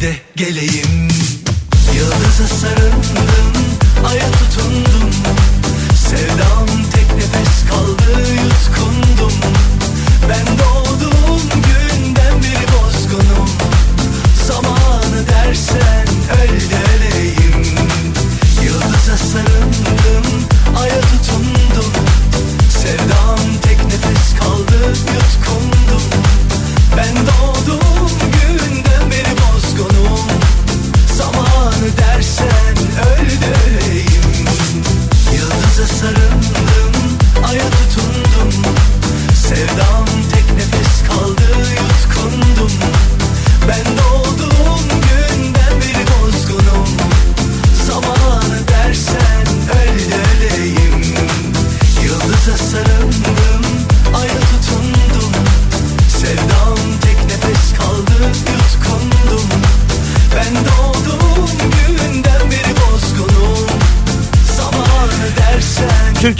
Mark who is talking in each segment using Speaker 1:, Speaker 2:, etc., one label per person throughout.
Speaker 1: de geleyim. Yıldıza sarıldım, aya tutundum. Sevdam tek nefes kaldı, yutkundum. Ben doğduğum günden beri bozgunum. Zamanı derse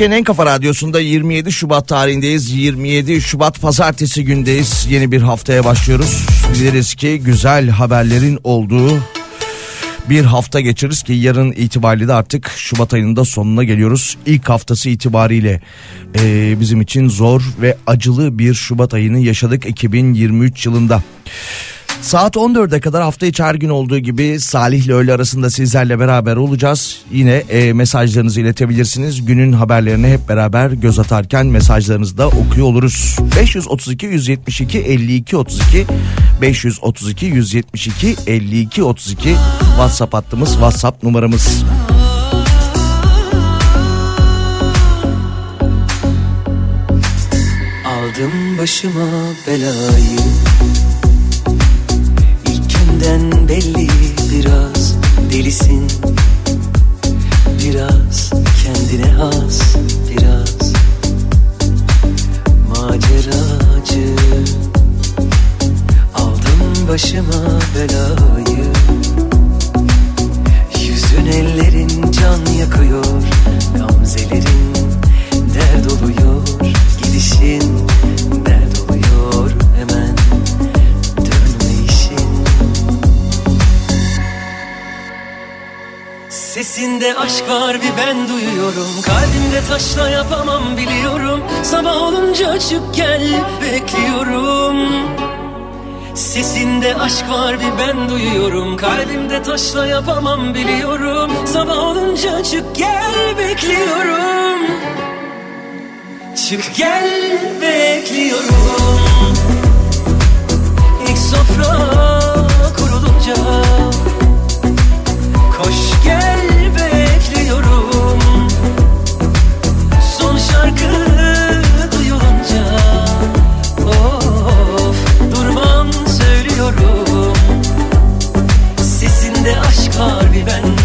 Speaker 2: Türkiye'nin en kafa radyosunda 27 Şubat tarihindeyiz. 27 Şubat pazartesi gündeyiz. Yeni bir haftaya başlıyoruz. Biliriz ki güzel haberlerin olduğu bir hafta geçiririz ki yarın itibariyle de artık Şubat ayının da sonuna geliyoruz. İlk haftası itibariyle e, bizim için zor ve acılı bir Şubat ayını yaşadık 2023 yılında. Saat 14'e kadar hafta içi her gün olduğu gibi Salih ile öğle arasında sizlerle beraber olacağız. Yine e, mesajlarınızı iletebilirsiniz. Günün haberlerini hep beraber göz atarken mesajlarınızı da okuyor oluruz. 532 172 52 32 532 172 52 32 WhatsApp hattımız WhatsApp numaramız.
Speaker 3: Aldım başıma belayı İlkinden belli biraz delisin. Biraz kendine has biraz Maceracı. Aldım başıma belayı. Yüzün ellerin can yakıyor Sesinde aşk var bir ben duyuyorum. Kalbimde taşla yapamam biliyorum. Sabah olunca çık gel bekliyorum. Sesinde aşk var bir ben duyuyorum. Kalbimde taşla yapamam biliyorum. Sabah olunca çık gel bekliyorum. Çık gel bekliyorum. İlk sofra kurulunca Koş gel Sesinde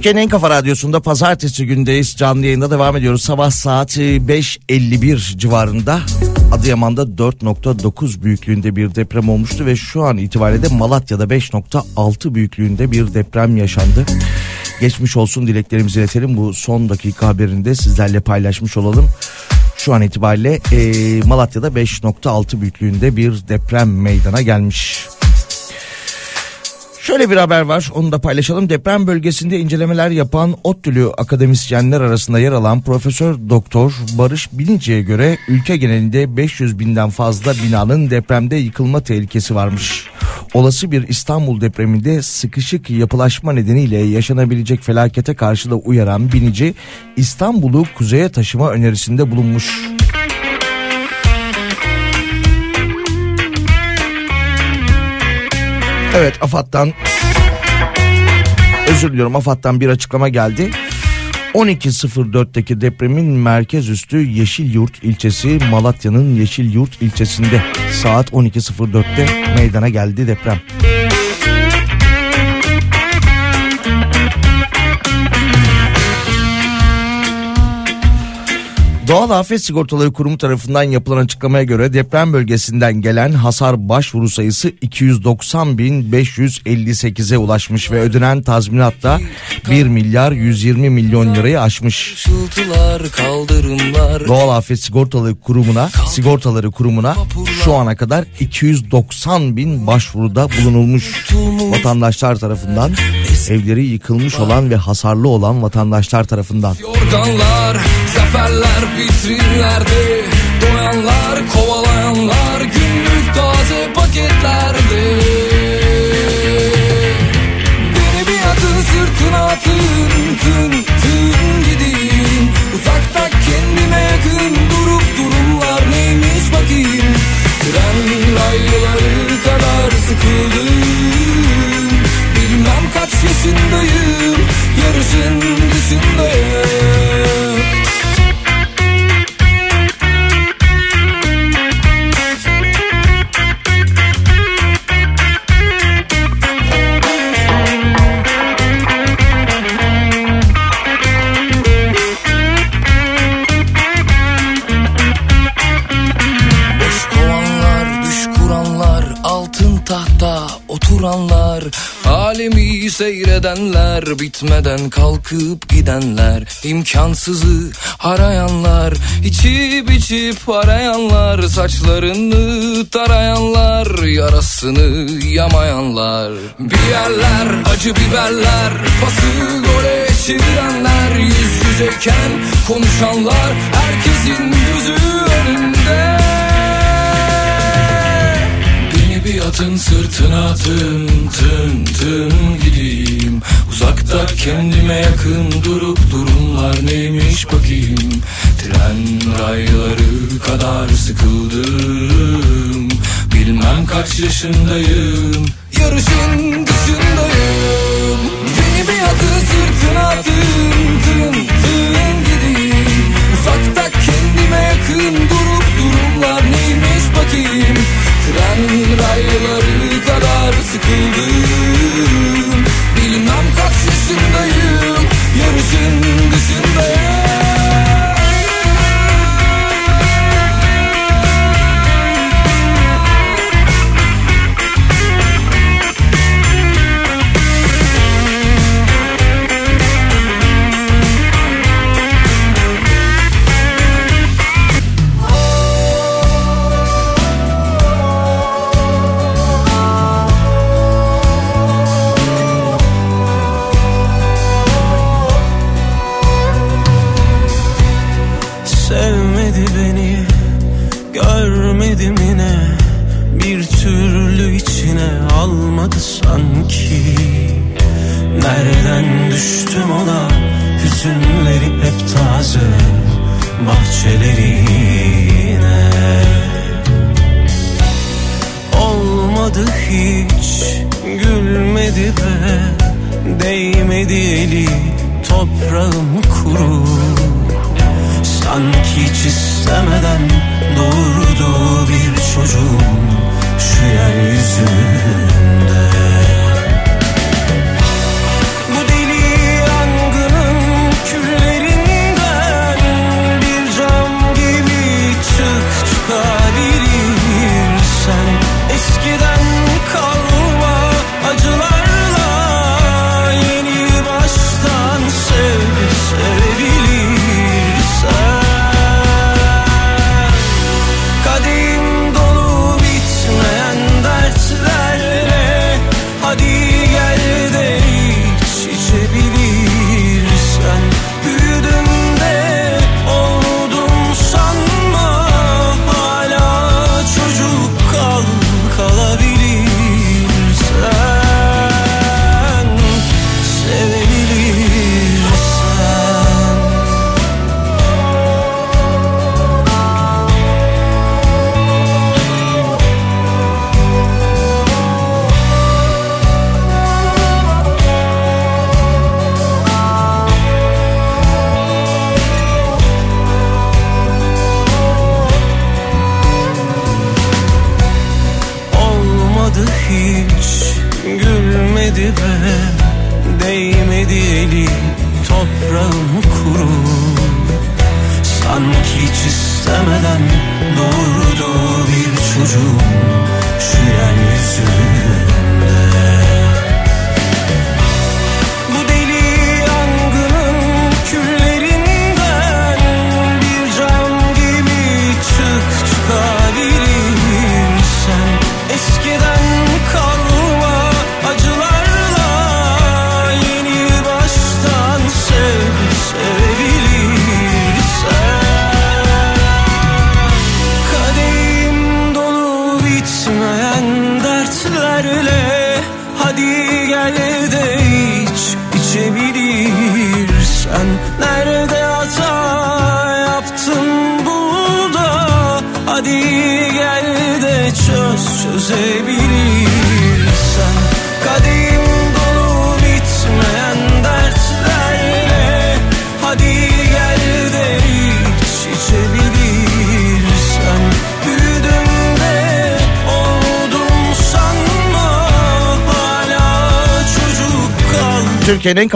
Speaker 2: Türkiye'nin en kafa radyosunda pazartesi gündeyiz. Canlı yayında devam ediyoruz. Sabah saati 5.51 civarında Adıyaman'da 4.9 büyüklüğünde bir deprem olmuştu ve şu an itibariyle de Malatya'da 5.6 büyüklüğünde bir deprem yaşandı. Geçmiş olsun dileklerimizi iletelim. Bu son dakika haberinde sizlerle paylaşmış olalım. Şu an itibariyle e, Malatya'da 5.6 büyüklüğünde bir deprem meydana gelmiş. Şöyle bir haber var onu da paylaşalım. Deprem bölgesinde incelemeler yapan ODTÜ'lü akademisyenler arasında yer alan Profesör Doktor Barış Binici'ye göre ülke genelinde 500 binden fazla binanın depremde yıkılma tehlikesi varmış. Olası bir İstanbul depreminde sıkışık yapılaşma nedeniyle yaşanabilecek felakete karşı da uyaran Binici İstanbul'u kuzeye taşıma önerisinde bulunmuş.
Speaker 4: Evet AFAD'dan özür diliyorum AFAD'dan bir açıklama geldi. 12.04'teki depremin merkez üstü Yeşilyurt ilçesi Malatya'nın Yeşilyurt ilçesinde saat 12.04'te meydana geldi deprem. Doğal Afet Sigortaları Kurumu tarafından yapılan açıklamaya göre deprem bölgesinden gelen hasar başvuru sayısı 290.558'e ulaşmış ve ödenen tazminat da 1 milyar 120 milyon lirayı aşmış. Doğal Afet Sigortaları Kurumu'na, Sigortaları Kurumu'na şu ana kadar 290 bin başvuruda bulunulmuş vatandaşlar tarafından evleri yıkılmış olan ve hasarlı olan vatandaşlar tarafından. Yorganlar, zaferler vitrinlerde. Doyanlar kovalayanlar günlük taze paketlerde. Beni bir atın sırtına tın tın tın gideyim. Uzakta kendime yakın durup durumlar neymiş bakayım. Tren rayları kadar sıkıldım. Bilmem kaç yaşındayım yarışın dışındayım Seyredenler Bitmeden kalkıp gidenler imkansızı arayanlar içip içip arayanlar Saçlarını tarayanlar Yarasını yamayanlar. Bir yerler acı biberler Pası gole çevirenler Yüz yüzeyken konuşanlar Herkesin gözü önünde bir atın sırtına tın tın tın gideyim. Uzakta kendime yakın durup durumlar neymiş bakayım. Tren rayları kadar sıkıldım. Bilmem kaç yaşındayım. Yarışın dışındayım. Beni bir atın sırtına tın tın tın gideyim. Uzakta kendime yakın durup durumlar neymiş bakayım Tren rayları kadar sıkıldım. Bilmem kaç yaşındayım. Yarışın dışındayım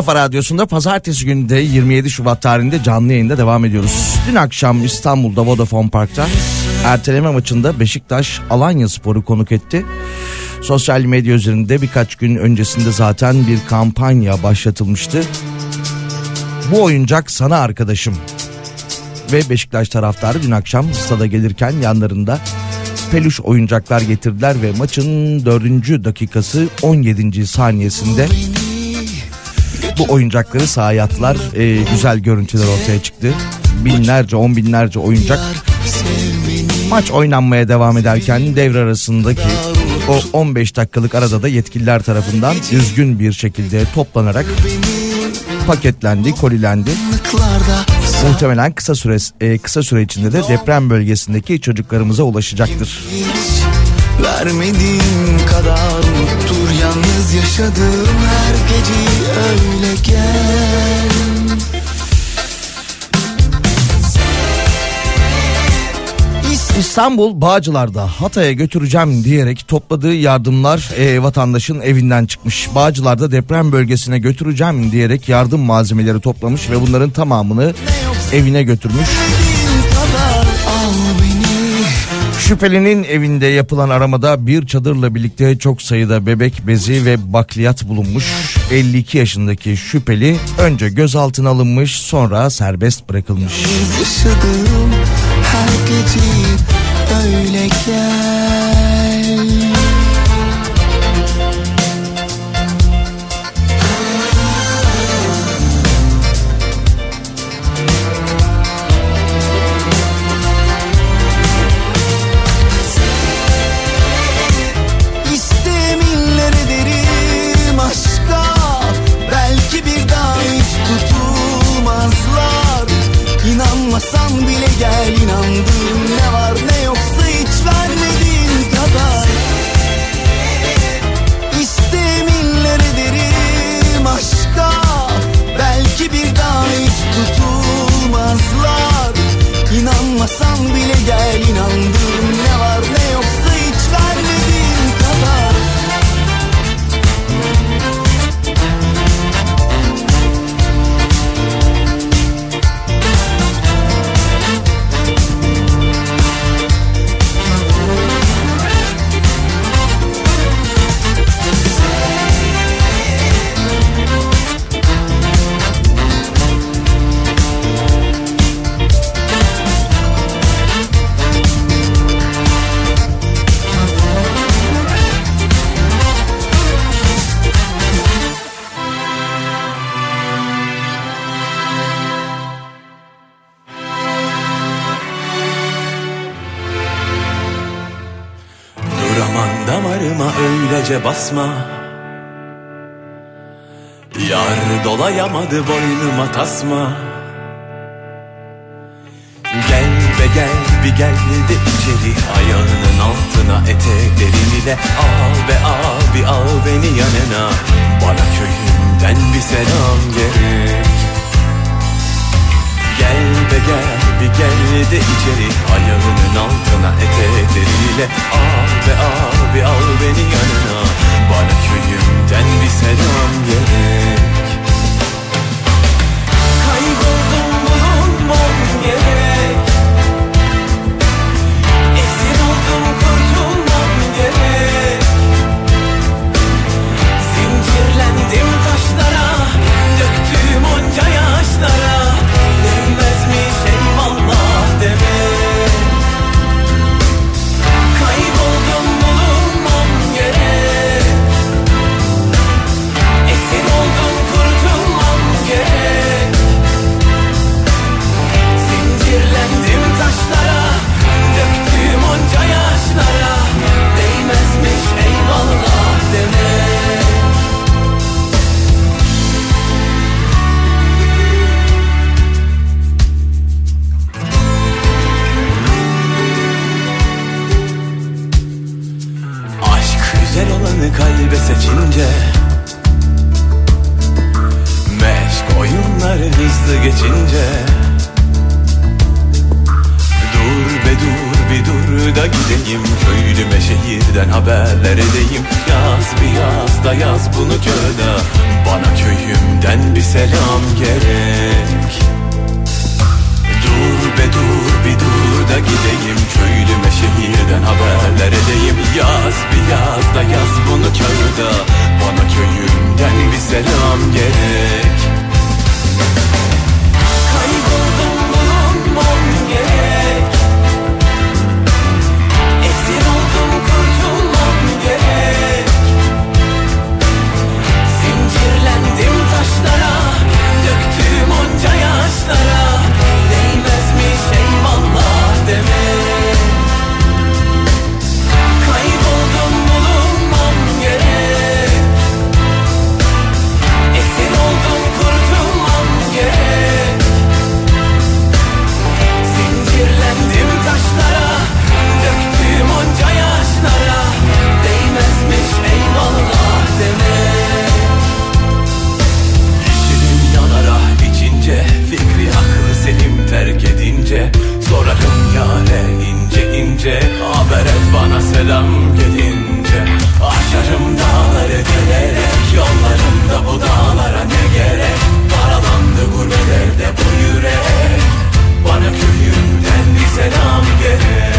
Speaker 2: kafa radyosunda pazartesi günü de 27 Şubat tarihinde canlı yayında devam ediyoruz. Dün akşam İstanbul'da Vodafone Park'ta erteleme maçında Beşiktaş Alanya Spor'u konuk etti. Sosyal medya üzerinde birkaç gün öncesinde zaten bir kampanya başlatılmıştı. Bu oyuncak sana arkadaşım. Ve Beşiktaş taraftarı dün akşam stada gelirken yanlarında peluş oyuncaklar getirdiler ve maçın 4. dakikası 17. saniyesinde bu oyuncakları sahaya attılar. Ee, güzel görüntüler ortaya çıktı. Binlerce on binlerce oyuncak maç oynanmaya devam ederken devre arasındaki o 15 dakikalık arada da yetkililer tarafından düzgün bir şekilde toplanarak paketlendi, kolilendi. Muhtemelen kısa süre e, kısa süre içinde de deprem bölgesindeki çocuklarımıza ulaşacaktır.
Speaker 5: Vermediğim kadar unuttur yalnız yaşadığım her geceyi öyle gel
Speaker 2: İstanbul Bağcılar'da Hatay'a götüreceğim diyerek topladığı yardımlar e, vatandaşın evinden çıkmış. Bağcılar'da deprem bölgesine götüreceğim diyerek yardım malzemeleri toplamış ve bunların tamamını evine götürmüş. Şüphelinin evinde yapılan aramada bir çadırla birlikte çok sayıda bebek bezi ve bakliyat bulunmuş. 52 yaşındaki şüpheli önce gözaltına alınmış sonra serbest bırakılmış.
Speaker 5: Yaşadığım her geceyi öyle gel öylece basma. Yar dolayamadı boynuma tasma. Gel be gel bir gel de içeri. Ayağının altına etekleriyle Al be abi al beni yanına. Bana köyümden bir selam gerek Gel be gel bir gel de içeri. Ayağının altına etekleriyle Al be abi al beni yanına Bana köyümden bir selam gerek. Kayboldum bulunmam gerek
Speaker 6: Aklını kalbe seçince Meşk oyunları hızlı geçince Dur be dur bir dur da gideyim. Köylüme şehirden haberler edeyim. Yaz bir yaz da yaz bunu kağıda Bana köyümden bir selam gerek Dur be dur bir dur da gideyim. Köylüme şehirden haberler edeyim. Yaz bir yaz da yaz bunu kağıda Bana köyümden bir selam gerek Gurbet elde bu yürek. Bana köyümden bir selam gerek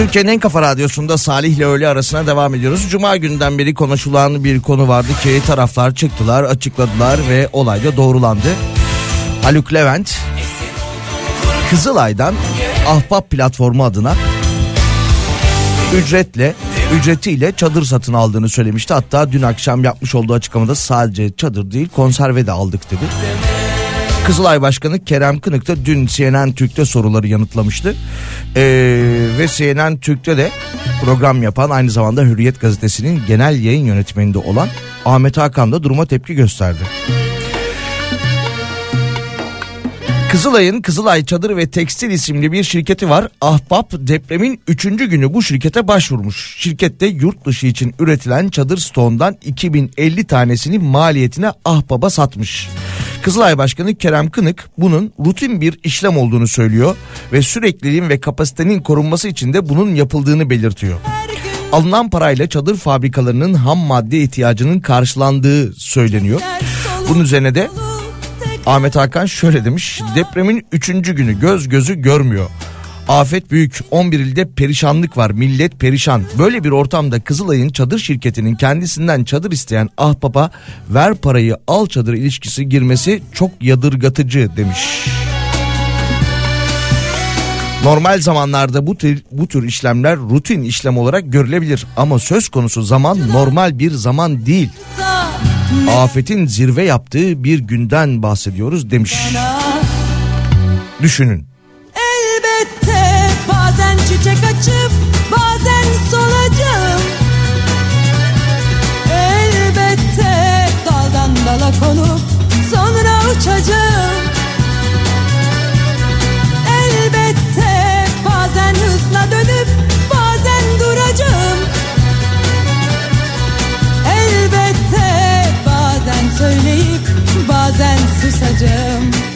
Speaker 2: Türkiye'nin en kafa radyosunda Salih ile öğle arasına devam ediyoruz. Cuma günden beri konuşulan bir konu vardı ki taraflar çıktılar, açıkladılar ve olayda doğrulandı. Haluk Levent Kızılay'dan Ahbap platformu adına ücretle ücretiyle çadır satın aldığını söylemişti. Hatta dün akşam yapmış olduğu açıklamada sadece çadır değil konserve de aldık dedi. Kızılay Başkanı Kerem Kınık da dün CNN Türk'te soruları yanıtlamıştı. Ee, ve CNN Türk'te de program yapan aynı zamanda Hürriyet Gazetesi'nin genel yayın yönetmeninde olan Ahmet Hakan da duruma tepki gösterdi. Kızılay'ın Kızılay Çadır ve Tekstil isimli bir şirketi var. Ahbap depremin 3. günü bu şirkete başvurmuş. Şirkette yurt dışı için üretilen çadır stoğundan 2050 tanesini maliyetine Ahbap'a satmış. Kızılay Başkanı Kerem Kınık bunun rutin bir işlem olduğunu söylüyor ve sürekliliğin ve kapasitenin korunması için de bunun yapıldığını belirtiyor. Alınan parayla çadır fabrikalarının ham madde ihtiyacının karşılandığı söyleniyor. Bunun üzerine de Ahmet Hakan şöyle demiş. Depremin 3. günü göz gözü görmüyor. Afet büyük 11 ilde perişanlık var millet perişan. Böyle bir ortamda Kızılay'ın çadır şirketinin kendisinden çadır isteyen ahbaba ver parayı al çadır ilişkisi girmesi çok yadırgatıcı demiş. Normal zamanlarda bu tür, bu tür işlemler rutin işlem olarak görülebilir ama söz konusu zaman normal bir zaman değil. Afetin zirve yaptığı bir günden bahsediyoruz demiş. Düşünün.
Speaker 7: Elbette bazen çiçek açıp bazen solacağım Elbette daldan dala konup sonra uçacağım söyleyip bazen susacağım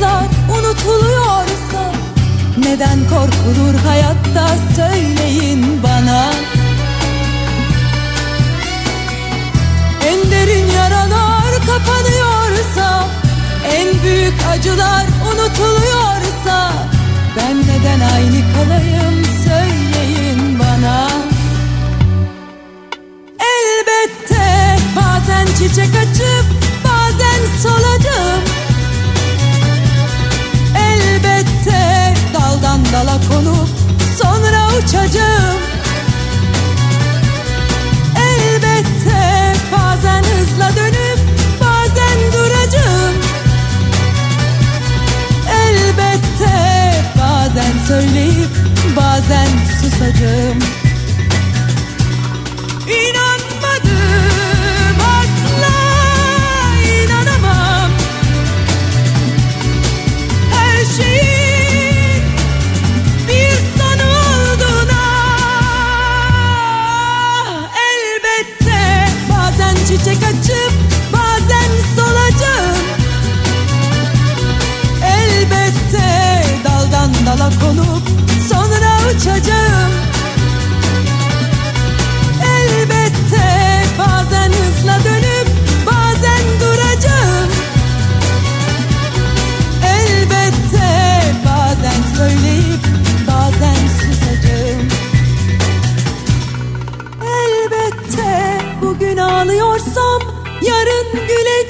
Speaker 7: acılar unutuluyorsa Neden korkulur hayatta söyleyin bana. En derin yaralar kapanıyorsa büyük acılar unutuluyorsa Ben neden aynı kalayım söyleyin bana. Elbette bazen çiçek açıp bazen soladım dala konup sonra uçacağım. Elbette bazen hızla dönüp bazen duracağım. Elbette bazen söyleyip bazen susacağım çiçek açıp bazen solacağım Elbette daldan dala konup sonra uçacağım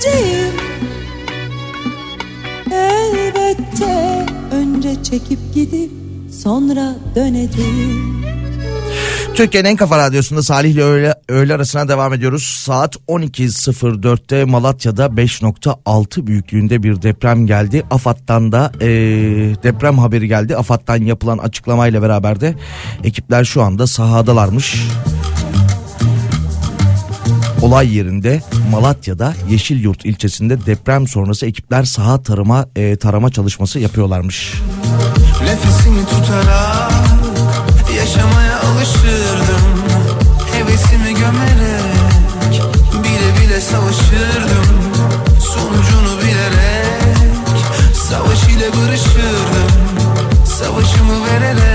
Speaker 7: güleceğim Elbette önce çekip gidip sonra döneceğim
Speaker 2: Türkiye'nin en kafa radyosunda Salih ile öğle, öğle arasına devam ediyoruz. Saat 12.04'te Malatya'da 5.6 büyüklüğünde bir deprem geldi. AFAD'dan da e, deprem haberi geldi. AFAD'dan yapılan açıklamayla beraber de ekipler şu anda sahadalarmış. Olay yerinde Malatya'da Yeşilyurt ilçesinde deprem sonrası ekipler saha tarıma e, tarama çalışması yapıyorlarmış.
Speaker 8: Nefesimi tutarak yaşamaya alışırdım. Hevesimi gömerek bile bile savaşırdım. Sonucunu bilerek savaş ile barışırdım. Savaşımı vererek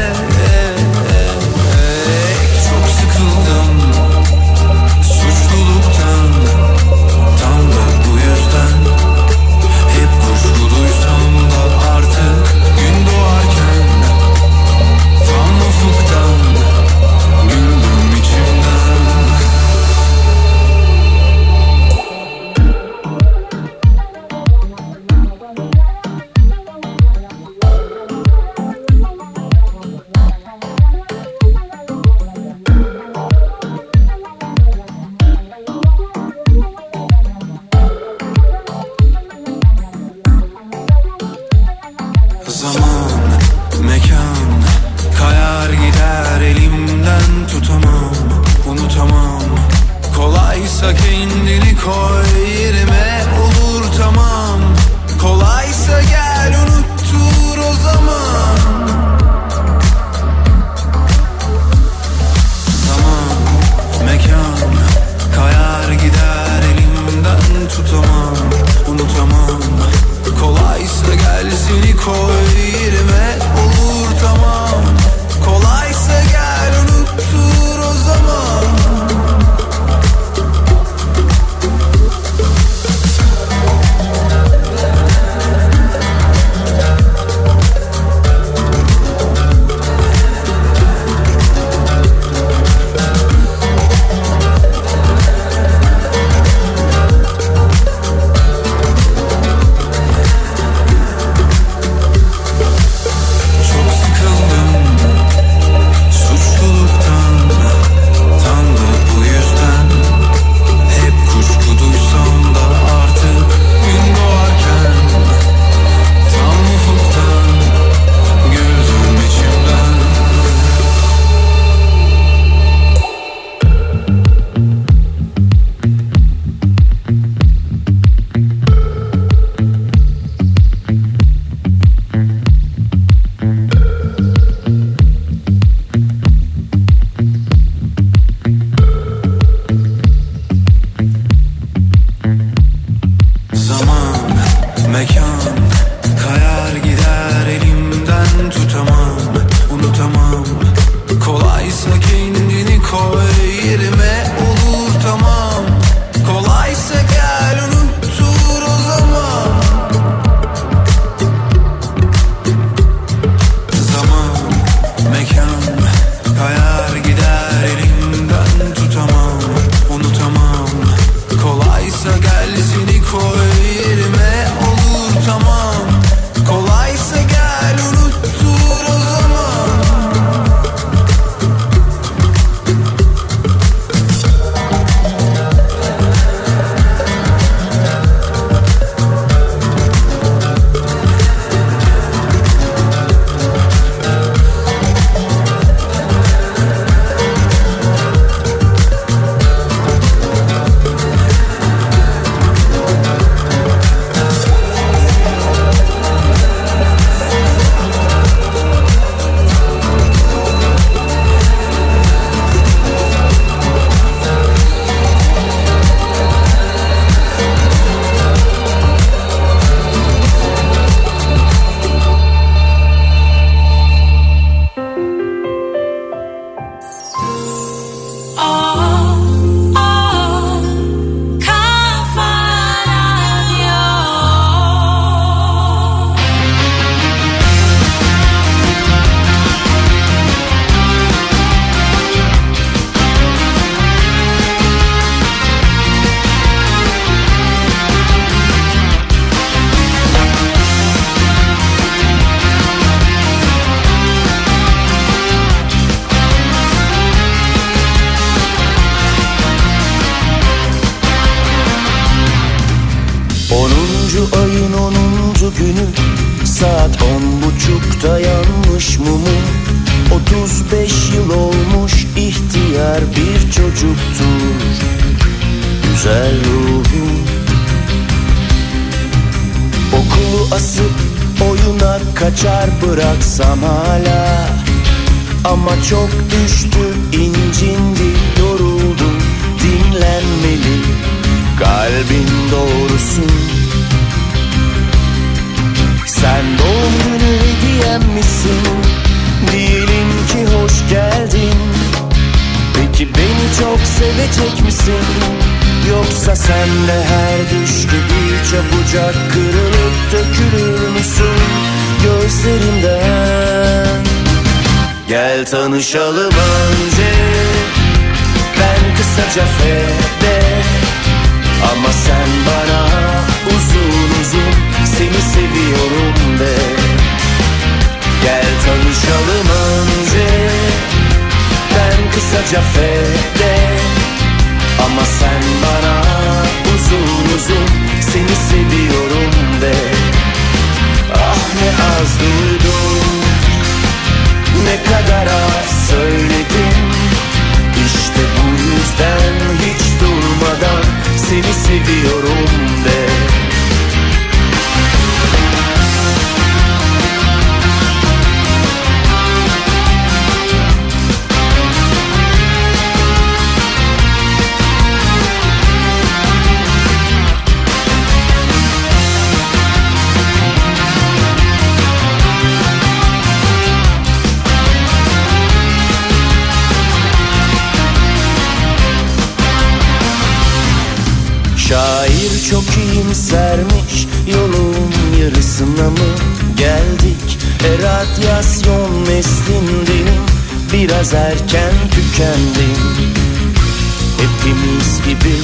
Speaker 9: gibi.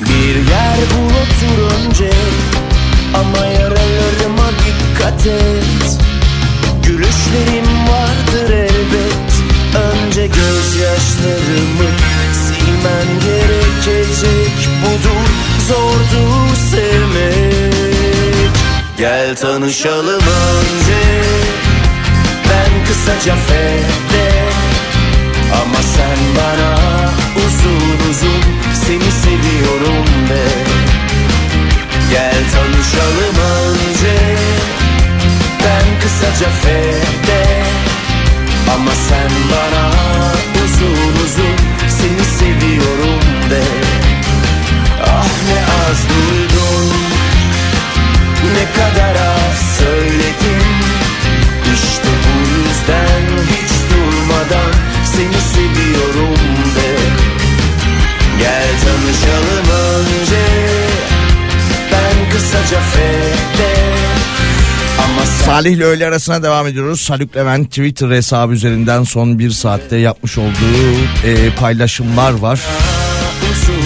Speaker 9: Bir yer bul otur önce Ama yaralarıma dikkat et. Gülüşlerim vardır elbet Önce gözyaşlarımı silmen gerekecek. Budur zordu sevmek. Gel tanışalım önce Ben kısaca fede sen bana uzun uzun Seni seviyorum de. Gel tanışalım önce Ben kısaca fede Ama sen bana uzun uzun Seni seviyorum de. Ah ne az duydum Ne kadar
Speaker 2: Salih ile öğle arasına devam ediyoruz. Haluk Levent Twitter hesabı üzerinden son bir saatte yapmış olduğu e, paylaşımlar var.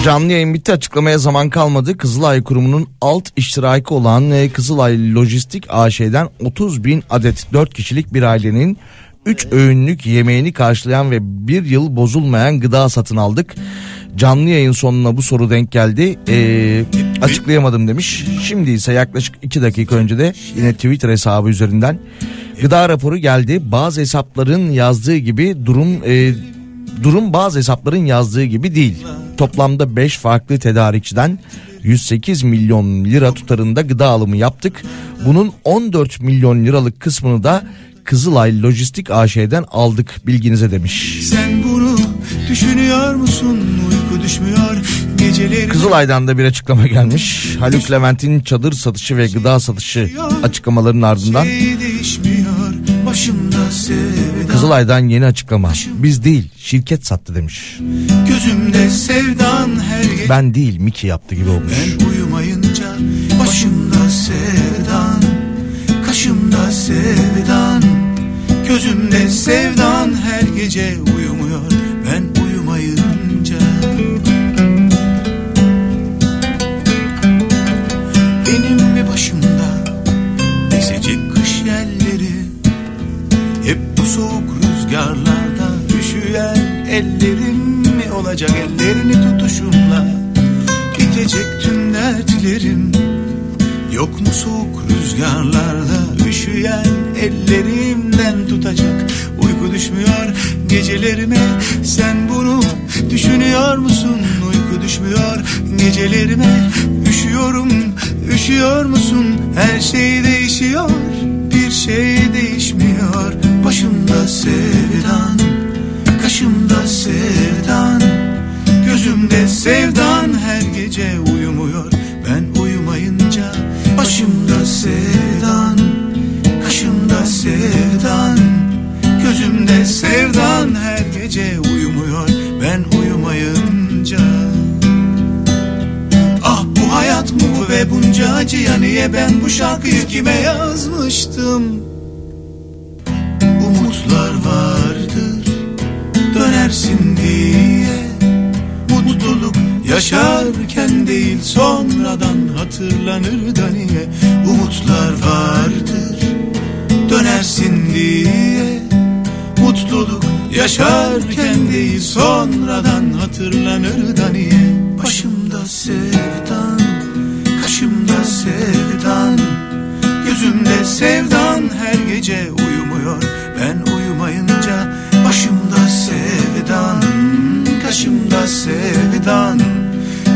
Speaker 2: Canlı yayın bitti açıklamaya zaman kalmadı. Kızılay Kurumu'nun alt iştiraki olan e, Kızılay Lojistik AŞ'den 30 bin adet 4 kişilik bir ailenin 3 öğünlük yemeğini karşılayan ve bir yıl bozulmayan gıda satın aldık. Canlı yayın sonuna bu soru denk geldi. Ee, açıklayamadım demiş. Şimdi ise yaklaşık 2 dakika önce de yine Twitter hesabı üzerinden gıda raporu geldi. Bazı hesapların yazdığı gibi durum e, durum bazı hesapların yazdığı gibi değil. Toplamda 5 farklı tedarikçiden 108 milyon lira tutarında gıda alımı yaptık. Bunun 14 milyon liralık kısmını da Kızılay Lojistik AŞ'den aldık bilginize demiş.
Speaker 10: Sen bunu düşünüyor musun? Uyku düşmüyor geceleri.
Speaker 2: Kızılay'dan da bir açıklama gelmiş. Haluk Levent'in çadır satışı ve gıda satışı açıklamalarının ardından
Speaker 10: Şey.
Speaker 2: Kızılay'dan yeni açıklama. Biz değil şirket sattı demiş.
Speaker 10: Gözümde sevdan her.
Speaker 2: Ben değil Miki yaptı gibi olmuş.
Speaker 10: Ben uyumayınca başımda sevdan Kaşımda sevdan Gözümde sevdan her gece uyumuyor Benim mi başımda. Esecek kış yerleri Hep bu soğuk rüzgarlarda üşüyen ellerim mi olacak? Ellerini tutuşumla Bitecek tüm dertlerim. Yok mu soğuk rüzgarlarda üşüyen ellerimden tutacak? Uyku düşmüyor gecelerime sen bunu düşünüyor musun? Uyku düşmüyor gecelerime üşüyorum üşüyor musun? Her şey değişiyor bir şey değişmiyor. Başımda sevdan kaşımda sevdan. Gözümde sevdan her gece uyumuyor. Ben uyumayınca başımda sevdan Kaşımda sevdan. Gözümde sevdan her gece uyumuyor acıya Niye ben bu şarkıyı kime yazmıştım? Umutlar vardır dönersin diye. Mutluluk yaşarken değil sonradan hatırlanır da niye Umutlar vardır dönersin diye. Mutluluk yaşarken değil sonradan hatırlanır da niye Başımda sevdan, sevdan Gözümde sevdan her gece uyumuyor. Ben uyumayınca başımda sevdan Kaşımda sevdan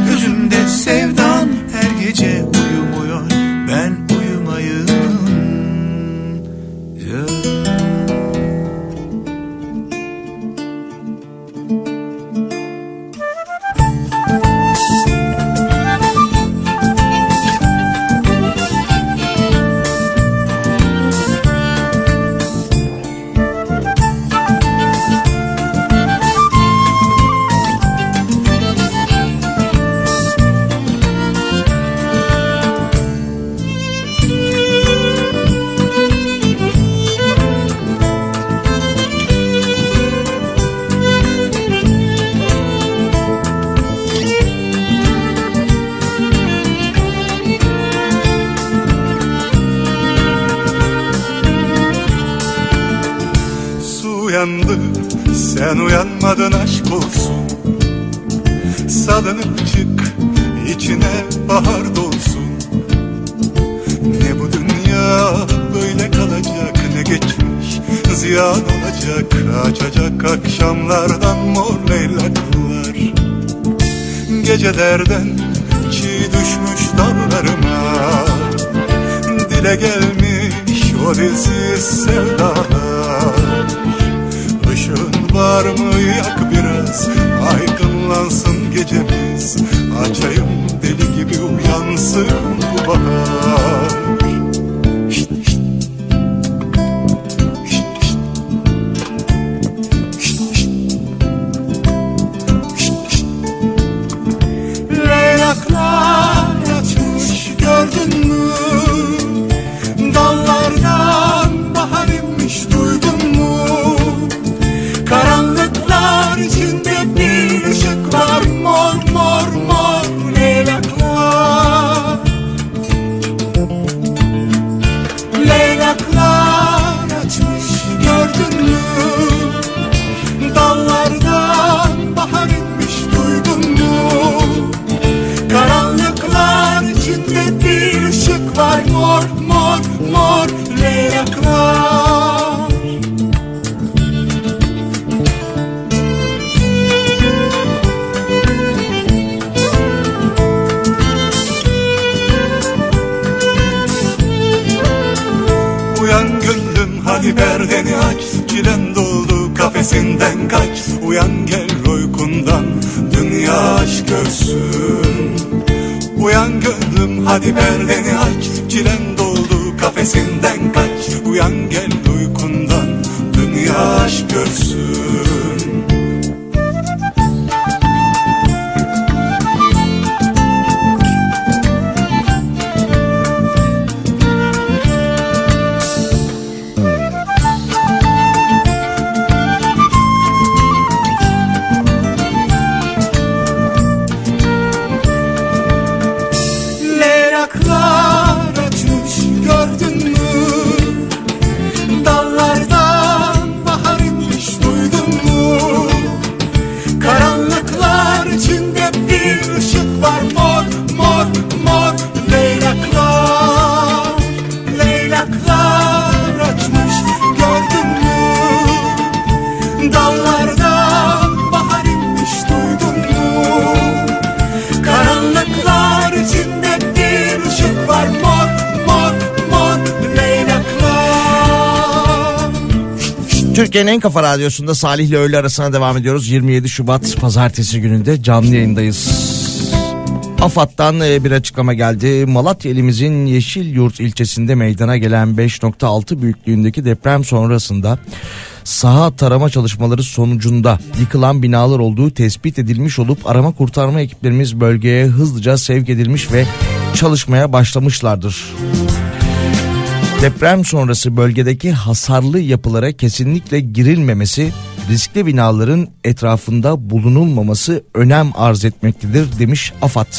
Speaker 10: Gözümde sevdan her gece uyumuyor
Speaker 11: olacak Açacak akşamlardan mor leylaklar Gecelerden çiğ düşmüş dallarıma. Dile gelmiş o dilsiz sevdalar. Işığın var mı? Yak biraz. Aydınlansın gecemiz. Açayım deli gibi uyansın bu bahar Dünya aşk görsün. Uyan gönlüm hadi perdeni aç. Çilen doldu kafesinden kaç. Uyan gel uykundan Dünya aşk görsün
Speaker 2: Türkiye'nin en kafa radyosunda Salih ile öğle arasına devam ediyoruz. 27 Şubat pazartesi gününde canlı yayındayız. AFAD'dan e, bir açıklama geldi. Malatya ilimizin Yeşilyurt ilçesinde meydana gelen 5.6 büyüklüğündeki deprem sonrasında saha tarama çalışmaları sonucunda yıkılan binalar olduğu tespit edilmiş olup arama kurtarma ekiplerimiz bölgeye hızlıca sevk edilmiş ve çalışmaya başlamışlardır. Deprem sonrası bölgedeki hasarlı yapılara kesinlikle girilmemesi, riskli binaların etrafında bulunulmaması önem arz etmektedir demiş AFAD.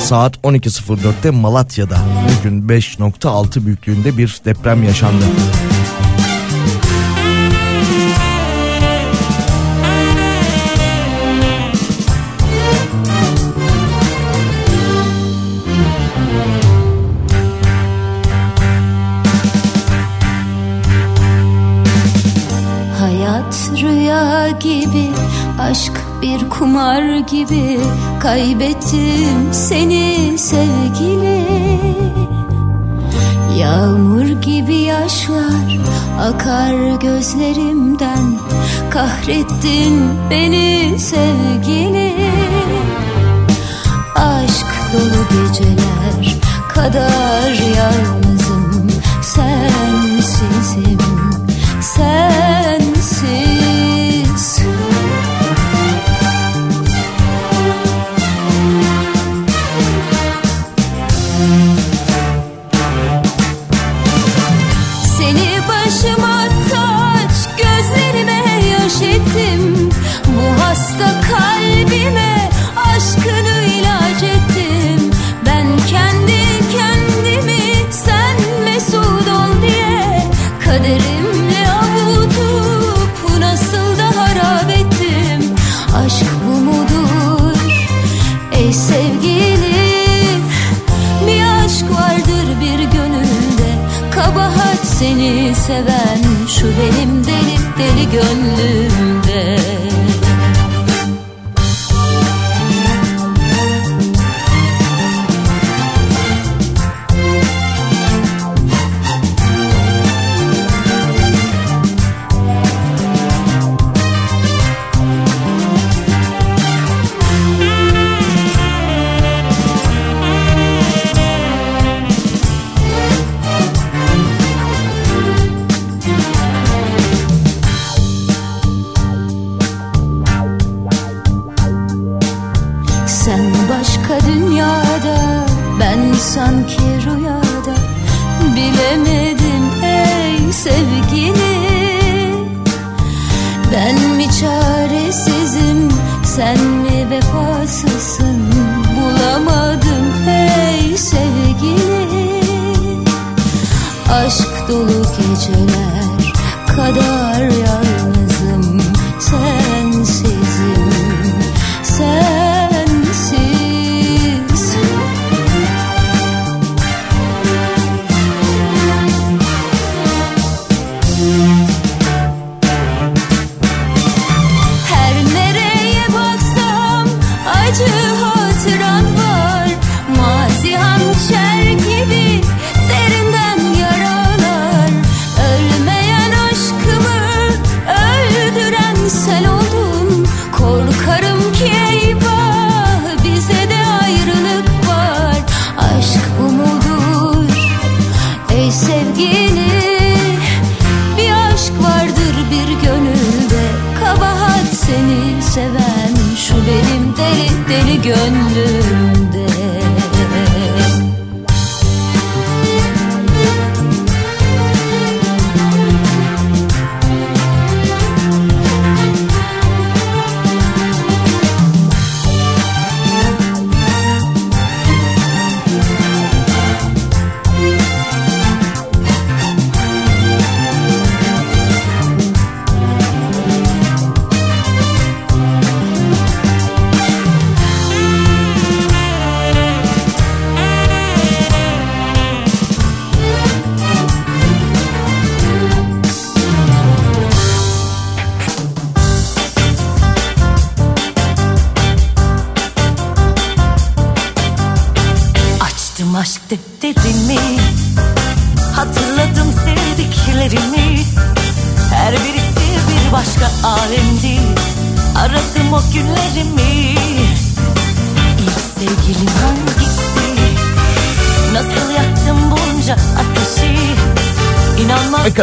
Speaker 2: Saat 12.04'te Malatya'da bugün 5.6 büyüklüğünde bir deprem yaşandı.
Speaker 12: Gibi, aşk bir kumar gibi. Kaybettim seni sevgili. Yağmur gibi yaşlar akar gözlerimden. Kahrettin beni sevgili. Aşk dolu geceler kadar yalnızım şu benim deli deli gönlümde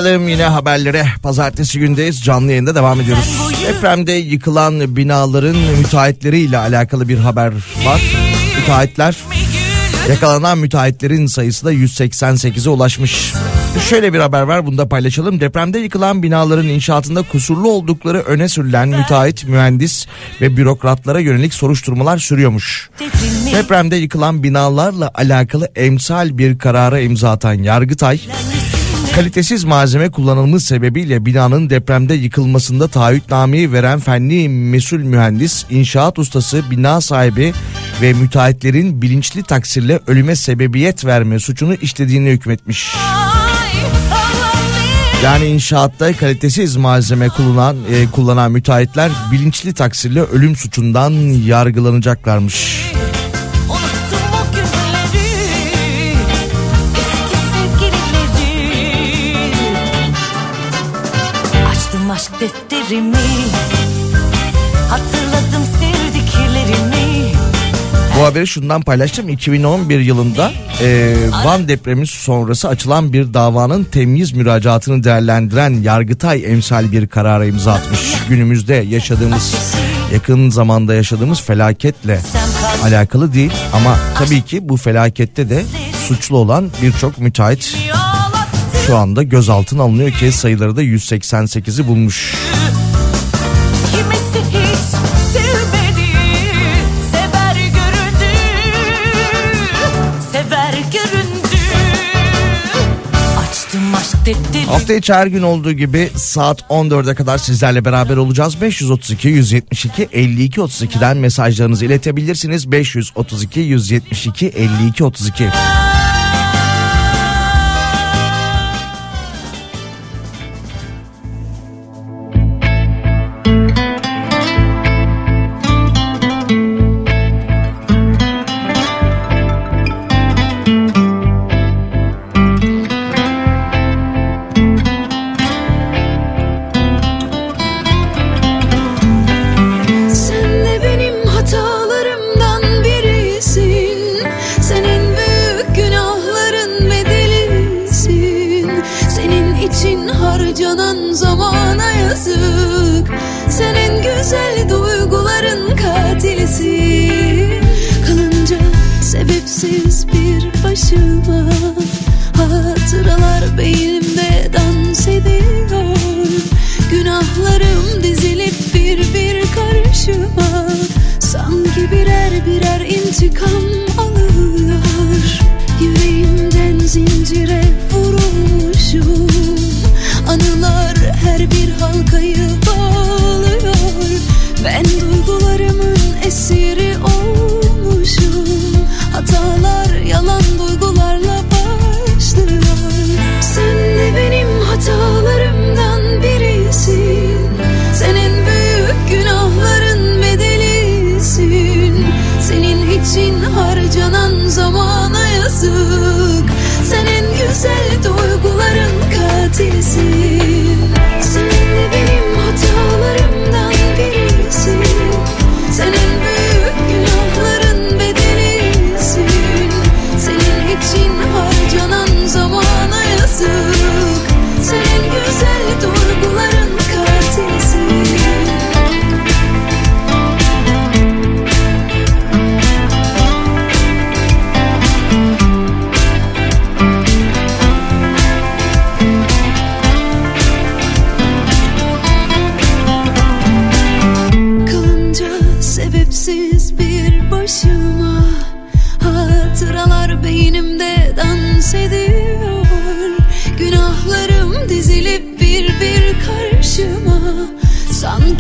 Speaker 2: Bakalım yine haberlere. Pazartesi gündeyiz. Canlı yayında devam ediyoruz. Depremde yıkılan binaların müteahhitleriyle alakalı bir haber var. Müteahhitler yakalanan müteahhitlerin sayısı da 188'e ulaşmış. Şöyle bir haber var bunu da paylaşalım. Depremde yıkılan binaların inşaatında kusurlu oldukları öne sürülen müteahhit, mühendis ve bürokratlara yönelik soruşturmalar sürüyormuş. Depremde yıkılan binalarla alakalı emsal bir karara imza atan Yargıtay, Kalitesiz malzeme kullanılmış sebebiyle binanın depremde yıkılmasında taahhütnameyi veren fenli mesul mühendis, inşaat ustası, bina sahibi ve müteahhitlerin bilinçli taksirle ölüme sebebiyet verme suçunu işlediğini hükmetmiş. Yani inşaatta kalitesiz malzeme kullanan e, kullanan müteahhitler bilinçli taksirle ölüm suçundan yargılanacaklarmış.
Speaker 1: Aşk defterimi Hatırladım sevdiklerimi
Speaker 2: Bu haberi şundan paylaştım. 2011 yılında e, Van depremi sonrası açılan bir davanın temyiz müracaatını değerlendiren Yargıtay emsal bir karara imza atmış. Günümüzde yaşadığımız yakın zamanda yaşadığımız felaketle alakalı değil ama tabii ki bu felakette de suçlu olan birçok müteahhit şu anda gözaltına alınıyor ki sayıları da 188'i bulmuş. Hafta içi her gün olduğu gibi saat 14'e kadar sizlerle beraber olacağız. 532 172 52 32'den mesajlarınızı iletebilirsiniz. 532 172 52 32.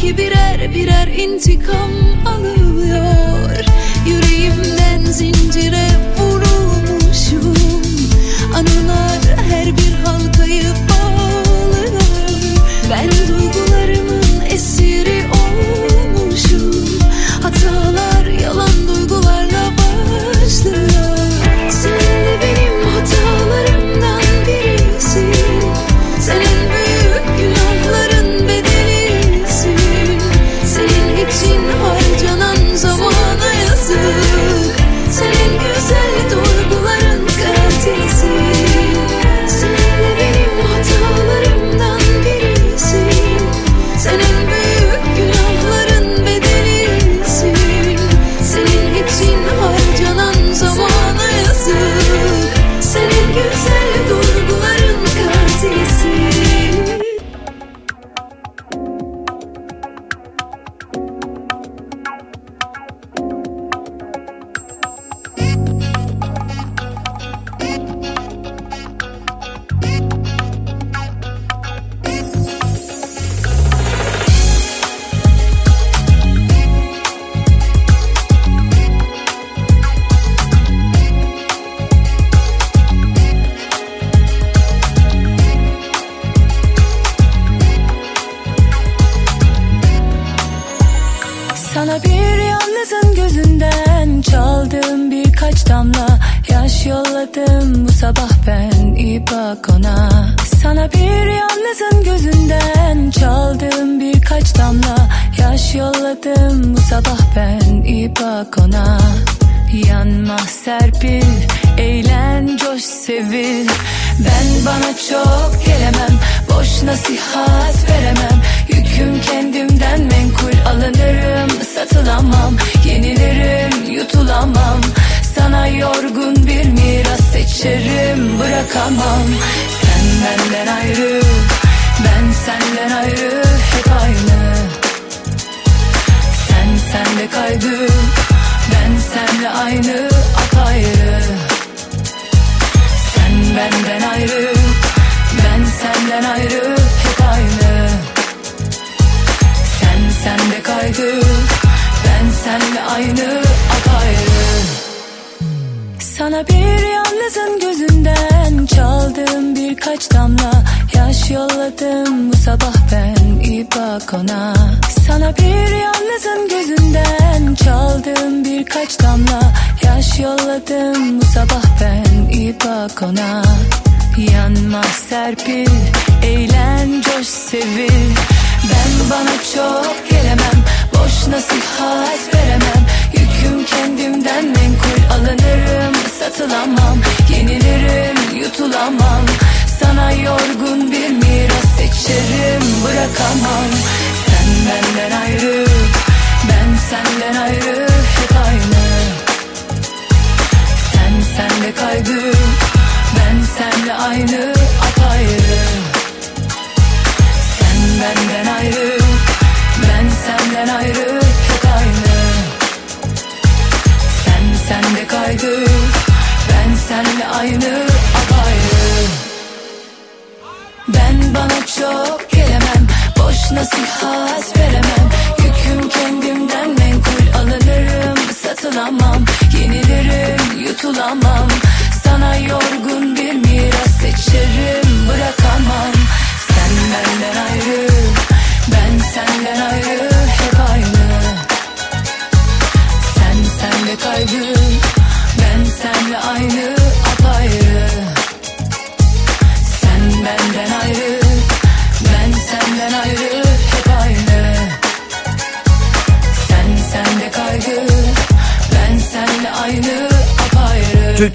Speaker 13: Sanki birer birer intikam alıyor. Yüreğimden zincire vurulmuşum. Anılar her bir halkayı bağlıyor. Ben duygularımın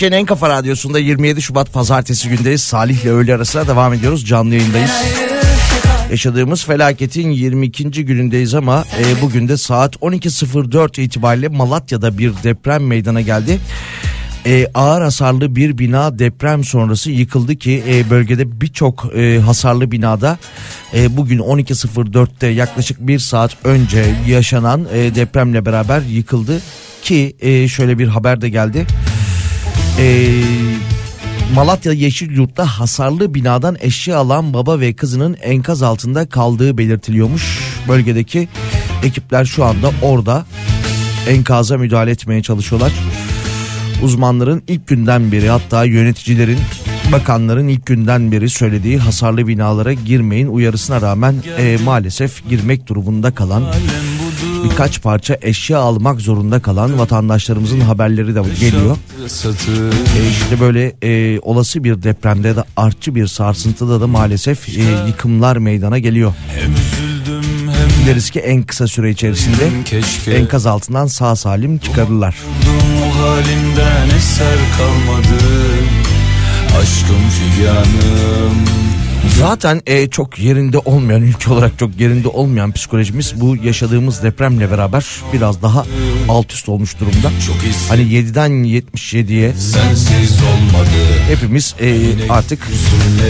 Speaker 2: Türkiye'nin en kafa radyosunda 27 Şubat pazartesi gündeyiz. Salih ile öğle arasına devam ediyoruz. Canlı yayındayız. Yaşadığımız felaketin 22. günündeyiz ama e, bugün de saat 12.04 itibariyle Malatya'da bir deprem meydana geldi. E, ağır hasarlı bir bina deprem sonrası yıkıldı ki e, bölgede birçok e, hasarlı binada e, bugün 12.04'te yaklaşık bir saat önce yaşanan e, depremle beraber yıkıldı ki e, şöyle bir haber de geldi. E, Malatya Yeşilyurt'ta hasarlı binadan eşya alan baba ve kızının enkaz altında kaldığı belirtiliyormuş. Bölgedeki ekipler şu anda orada enkaza müdahale etmeye çalışıyorlar. Uzmanların ilk günden beri hatta yöneticilerin bakanların ilk günden beri söylediği hasarlı binalara girmeyin uyarısına rağmen e, maalesef girmek durumunda kalan birkaç parça eşya almak zorunda kalan vatandaşlarımızın haberleri de geliyor. E, işte böyle e, olası bir depremde de artçı bir sarsıntıda da maalesef e, yıkımlar meydana geliyor. Dileriz ki en kısa süre içerisinde enkaz altından sağ salim çıkarırlar.
Speaker 1: O halinden eser kalmadı Aşkım figanım
Speaker 2: Zaten e, çok yerinde olmayan ülke olarak çok yerinde olmayan psikolojimiz bu yaşadığımız depremle beraber biraz daha alt üst olmuş durumda. Hani 7'den 77'ye
Speaker 1: Sensiz olmadı
Speaker 2: hepimiz e, artık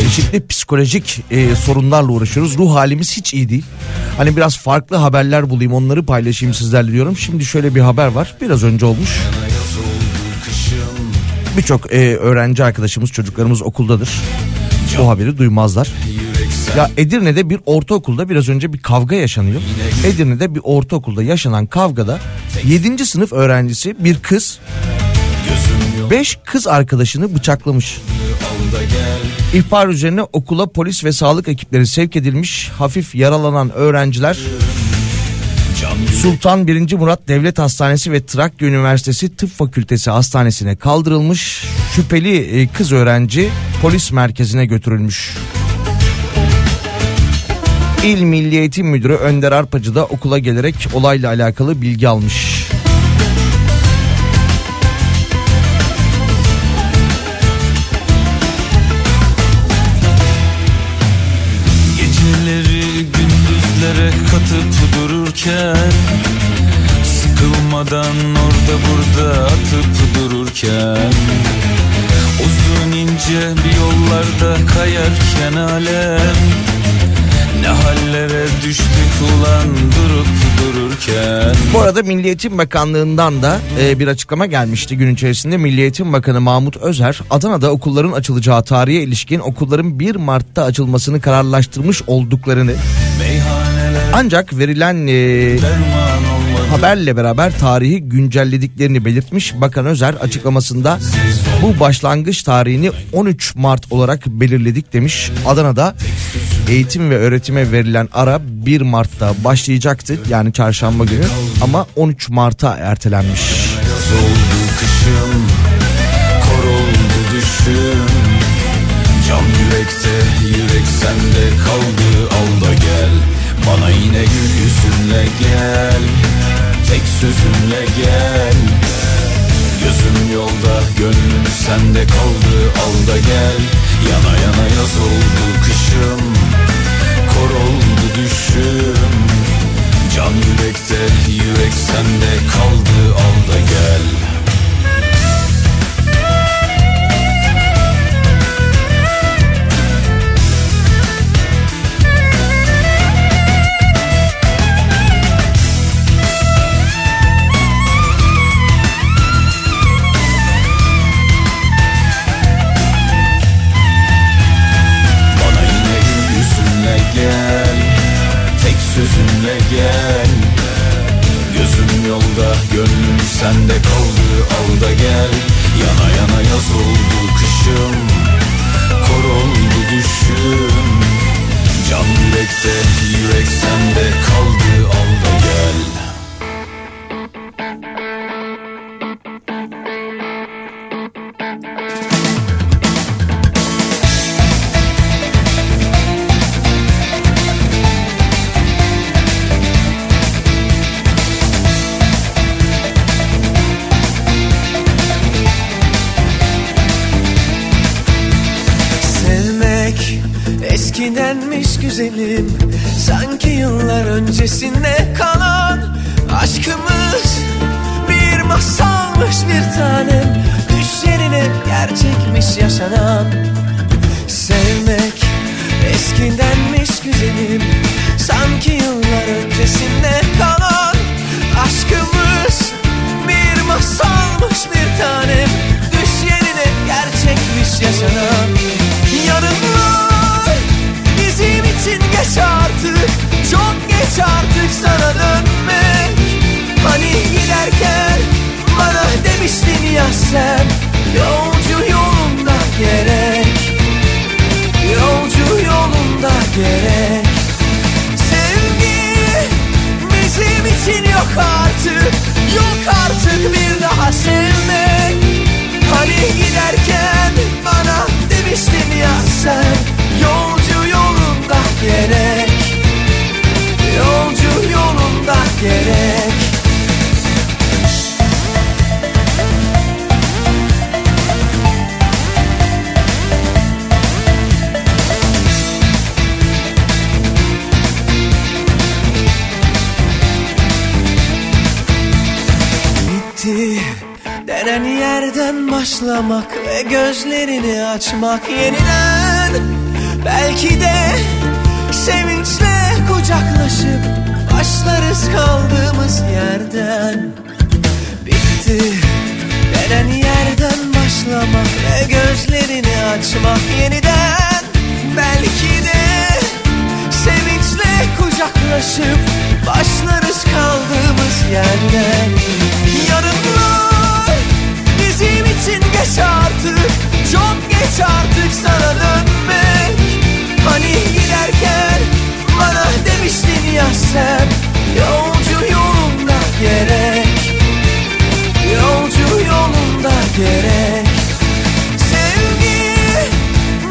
Speaker 2: çeşitli psikolojik e, sorunlarla uğraşıyoruz. Ruh halimiz hiç iyi değil. Hani biraz farklı haberler bulayım onları paylaşayım sizlerle diyorum. Şimdi şöyle bir haber var biraz önce olmuş. Birçok e, öğrenci arkadaşımız çocuklarımız okuldadır. Bu haberi duymazlar. Ya Edirne'de bir ortaokulda biraz önce bir kavga yaşanıyor. Edirne'de bir ortaokulda yaşanan kavgada 7. sınıf öğrencisi bir kız 5 kız arkadaşını bıçaklamış. İhbar üzerine okula polis ve sağlık ekipleri sevk edilmiş. Hafif yaralanan öğrenciler Sultan 1. Murat Devlet Hastanesi ve Trakya Üniversitesi Tıp Fakültesi Hastanesi'ne kaldırılmış. Şüpheli e, kız öğrenci polis merkezine götürülmüş. İl Milli Eğitim Müdürü Önder Arpacı da okula gelerek olayla alakalı bilgi almış.
Speaker 6: Sıkılmadan orada burada atıp dururken Uzun ince bir yollarda kayarken alem Ne hallere düştük ulan durup dururken
Speaker 2: Bu arada Milli Eğitim Bakanlığı'ndan da e, bir açıklama gelmişti gün içerisinde. Milli Eğitim Bakanı Mahmut Özer Adana'da okulların açılacağı tarihe ilişkin okulların 1 Mart'ta açılmasını kararlaştırmış olduklarını ancak verilen e, haberle beraber tarihi güncellediklerini belirtmiş. Bakan Özer açıklamasında bu başlangıç tarihini 13 Mart olarak belirledik demiş. Adana'da eğitim ve öğretime verilen ara 1 Mart'ta başlayacaktı yani çarşamba günü ama 13 Mart'a ertelenmiş.
Speaker 6: Sende kaldı al da gel Bana yine gül yüzünle gel Tek sözünle gel. Gözüm yolda gönlüm sende kaldı al da gel. Yana yana yaz oldu kışım Kor oldu düşüm. Can yürekte yürek sende kaldı al da gel sözünle gel. Gözüm yolda gönlüm sende kaldı. Al da gel. Yana yana yaz oldu kışım. Kor oldu düşüm. Can yürekte yürek sende kaldı. Al
Speaker 14: eskidenmiş güzelim Sanki yıllar öncesinde kalan Aşkımız. Bir masalmış bir tanem Düş yerine gerçekmiş yaşanan. Sevmek eskidenmiş güzelim Sanki yıllar öncesinde kalan Aşkımız. Bir masalmış bir tanem Düş yerine gerçekmiş yaşanan geç artık Çok geç artık sana dönmek. Hani giderken bana demiştin ya sen Yolcu yolunda gerek. Yolcu yolunda gerek yerden başlamak ve gözlerini açmak yeniden. Belki de sevinçle kucaklaşıp başlarız kaldığımız yerden. Bitti denen yerden başlamak ve gözlerini açmak yeniden. Belki de sevinçle kucaklaşıp başlarız kaldığımız yerden için geç artık. Çok geç artık sana dönmek. Hani giderken bana demiştin ya sen Yolcu
Speaker 9: yolunda gerek. Yolcu yolunda gerek. Sevgi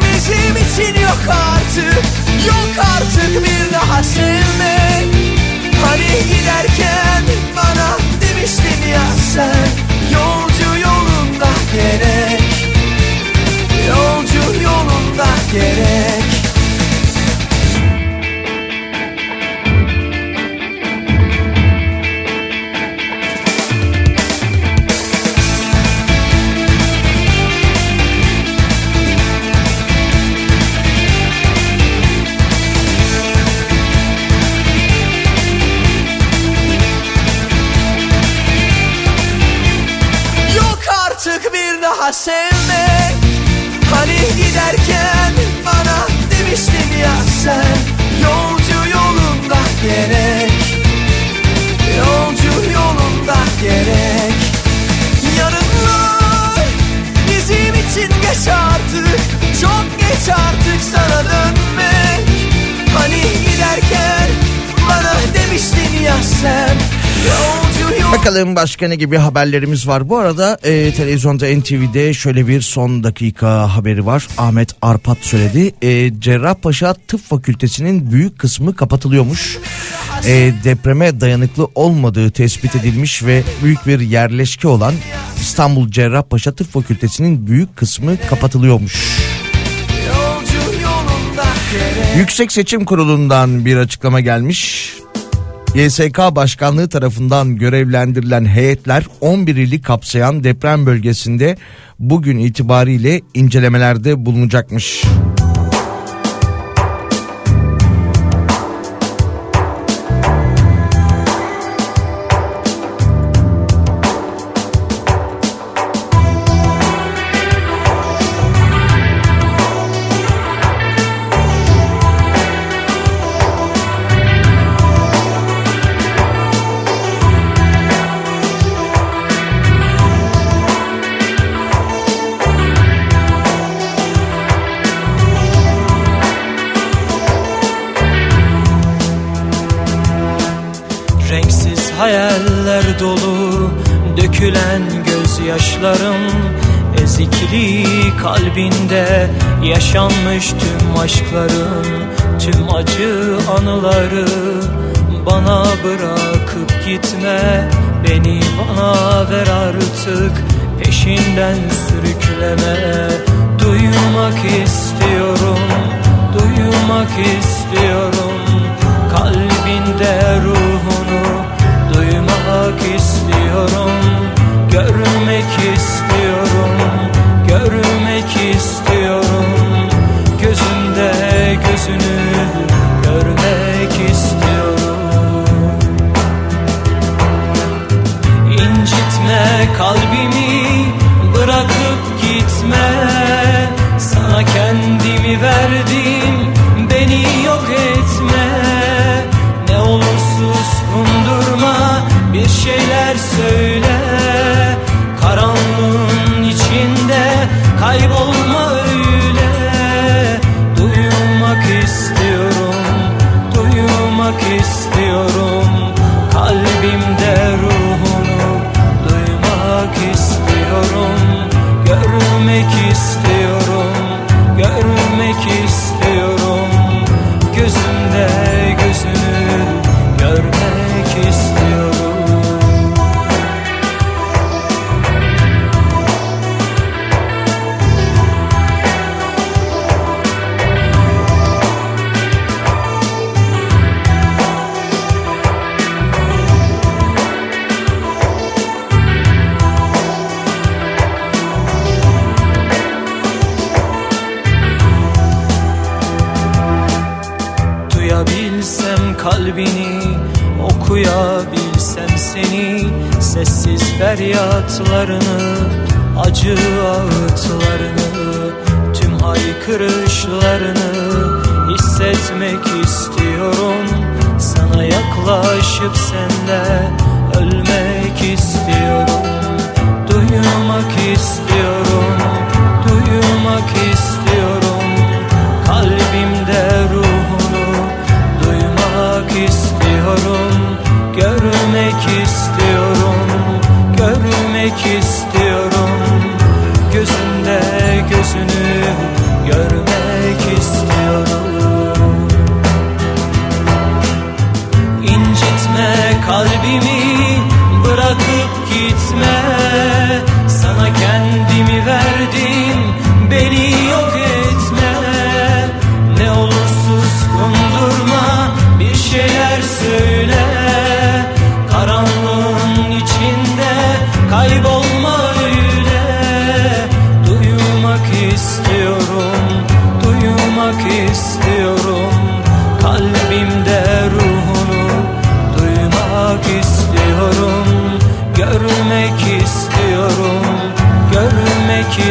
Speaker 9: bizim için yok artık. Yok artık bir
Speaker 14: daha sevmek. Hani giderken bana demiştin ya sen Yolcu gerek. Yolcu yolunda gerek. Artık Çok geç artık sana dönmek Hani giderken bana demiştin ya sen
Speaker 2: Bakalım başka ne gibi haberlerimiz var. Bu arada e, televizyonda NTV'de şöyle bir son dakika haberi var. Ahmet Arpat söyledi. E, Cerrahpaşa Tıp Fakültesinin büyük kısmı kapatılıyormuş. E, depreme dayanıklı olmadığı tespit edilmiş ve büyük bir yerleşke olan İstanbul Cerrahpaşa Tıp Fakültesinin büyük kısmı kapatılıyormuş. Yüksek Seçim Kurulu'ndan bir açıklama gelmiş. YSK Başkanlığı tarafından görevlendirilen heyetler 11 ili kapsayan deprem bölgesinde bugün itibariyle incelemelerde bulunacakmış.
Speaker 15: Renksiz Dökülen gözyaşlarım Ezikli kalbinde Yaşanmış tüm aşkların Tüm acı anıları Bana bırakıp gitme Beni bana ver artık Peşinden sürükleme. Duymak istiyorum Duymak istiyorum Kalbinde ruhunu duymak istiyorum Görmek istiyorum, görmek istiyorum. Gözünde gözünü görmek istiyorum. İncitme kalbimi feryatlarını Acı ağıtlarını Tüm haykırışlarını Hissetmek istiyorum. Sana yaklaşıp senle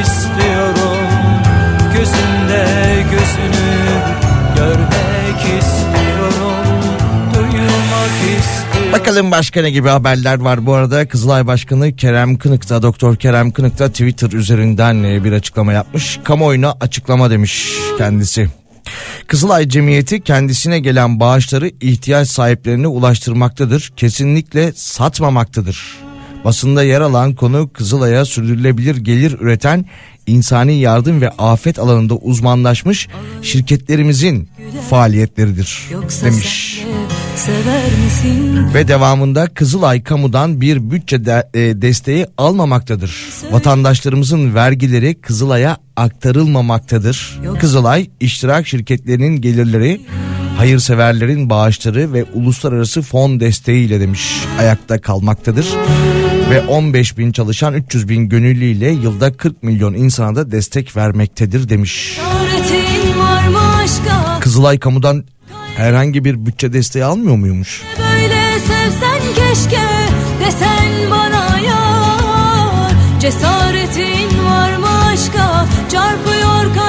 Speaker 15: istiyorum. Gözünde gözünü görmek istiyorum. Duymak istiyorum.
Speaker 2: Bakalım başka ne gibi haberler var bu arada. Kızılay Başkanı Kerem Kınık'ta Doktor Kerem Kınık'ta Twitter üzerinden e, bir açıklama yapmış. Kamuoyuna açıklama demiş kendisi. Kızılay Cemiyeti kendisine gelen bağışları ihtiyaç sahiplerine ulaştırmaktadır. Kesinlikle satmamaktadır. Basında yer alan konu Kızılay'a sürdürülebilir gelir üreten insani yardım ve afet alanında uzmanlaşmış şirketlerimizin faaliyetleridir demiş. Ve devamında Kızılay kamudan bir bütçe de- e, desteği almamaktadır. Vatandaşlarımızın vergileri Kızılay'a aktarılmamaktadır. Kızılay iştirak şirketlerinin gelirleri hayırseverlerin bağışları ve uluslararası fon desteğiyle demiş ayakta kalmaktadır. Ve 15 bin çalışan 300 bin gönüllüyle yılda 40 milyon insana da destek vermektedir demiş. Kızılay kamudan herhangi bir bütçe desteği almıyor muymuş?
Speaker 12: Böyle sevsen keşke desen bana yar Cesaretin var mı aşka Çarpıyor kalbim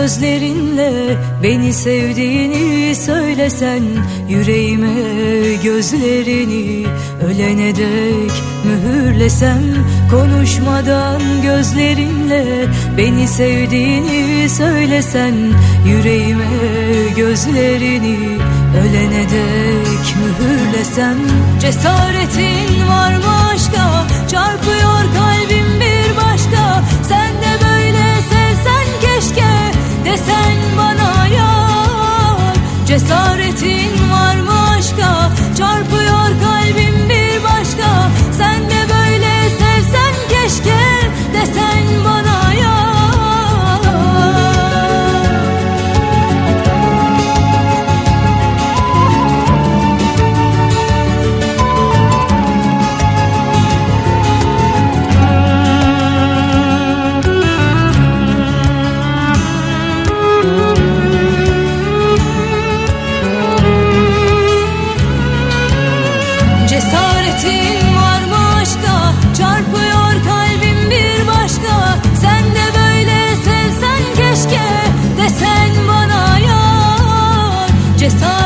Speaker 12: gözlerinle beni sevdiğini söylesen Yüreğime gözlerini ölene dek mühürlesem Konuşmadan gözlerinle beni sevdiğini söylesen Yüreğime gözlerini ölene dek mühürlesem. Cesaretin var mı aşka? Çarpıyor kalbim desen bana yar Cesaretin var mı aşka çarpıyor kalbim yar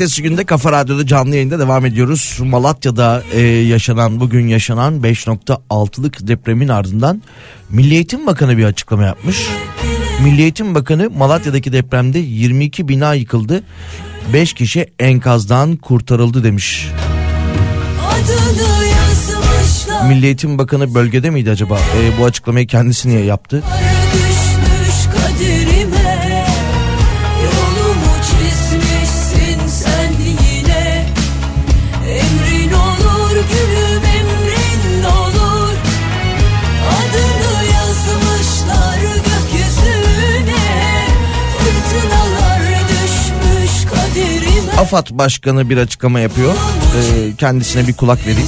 Speaker 2: Pazartesi günde Kafa Radyo'da canlı yayında devam ediyoruz. Malatya'da e, yaşanan bugün yaşanan 5.6'lık depremin ardından Milli Eğitim Bakanı bir açıklama yapmış. Milli Eğitim Bakanı Malatya'daki depremde 22 bina yıkıldı. 5 kişi enkazdan kurtarıldı demiş. Milli Eğitim Bakanı bölgede miydi acaba? E, bu açıklamayı kendisi niye yaptı?
Speaker 12: düşmüş
Speaker 2: AFAD Başkanı bir açıklama yapıyor. E, kendisine bir kulak verin.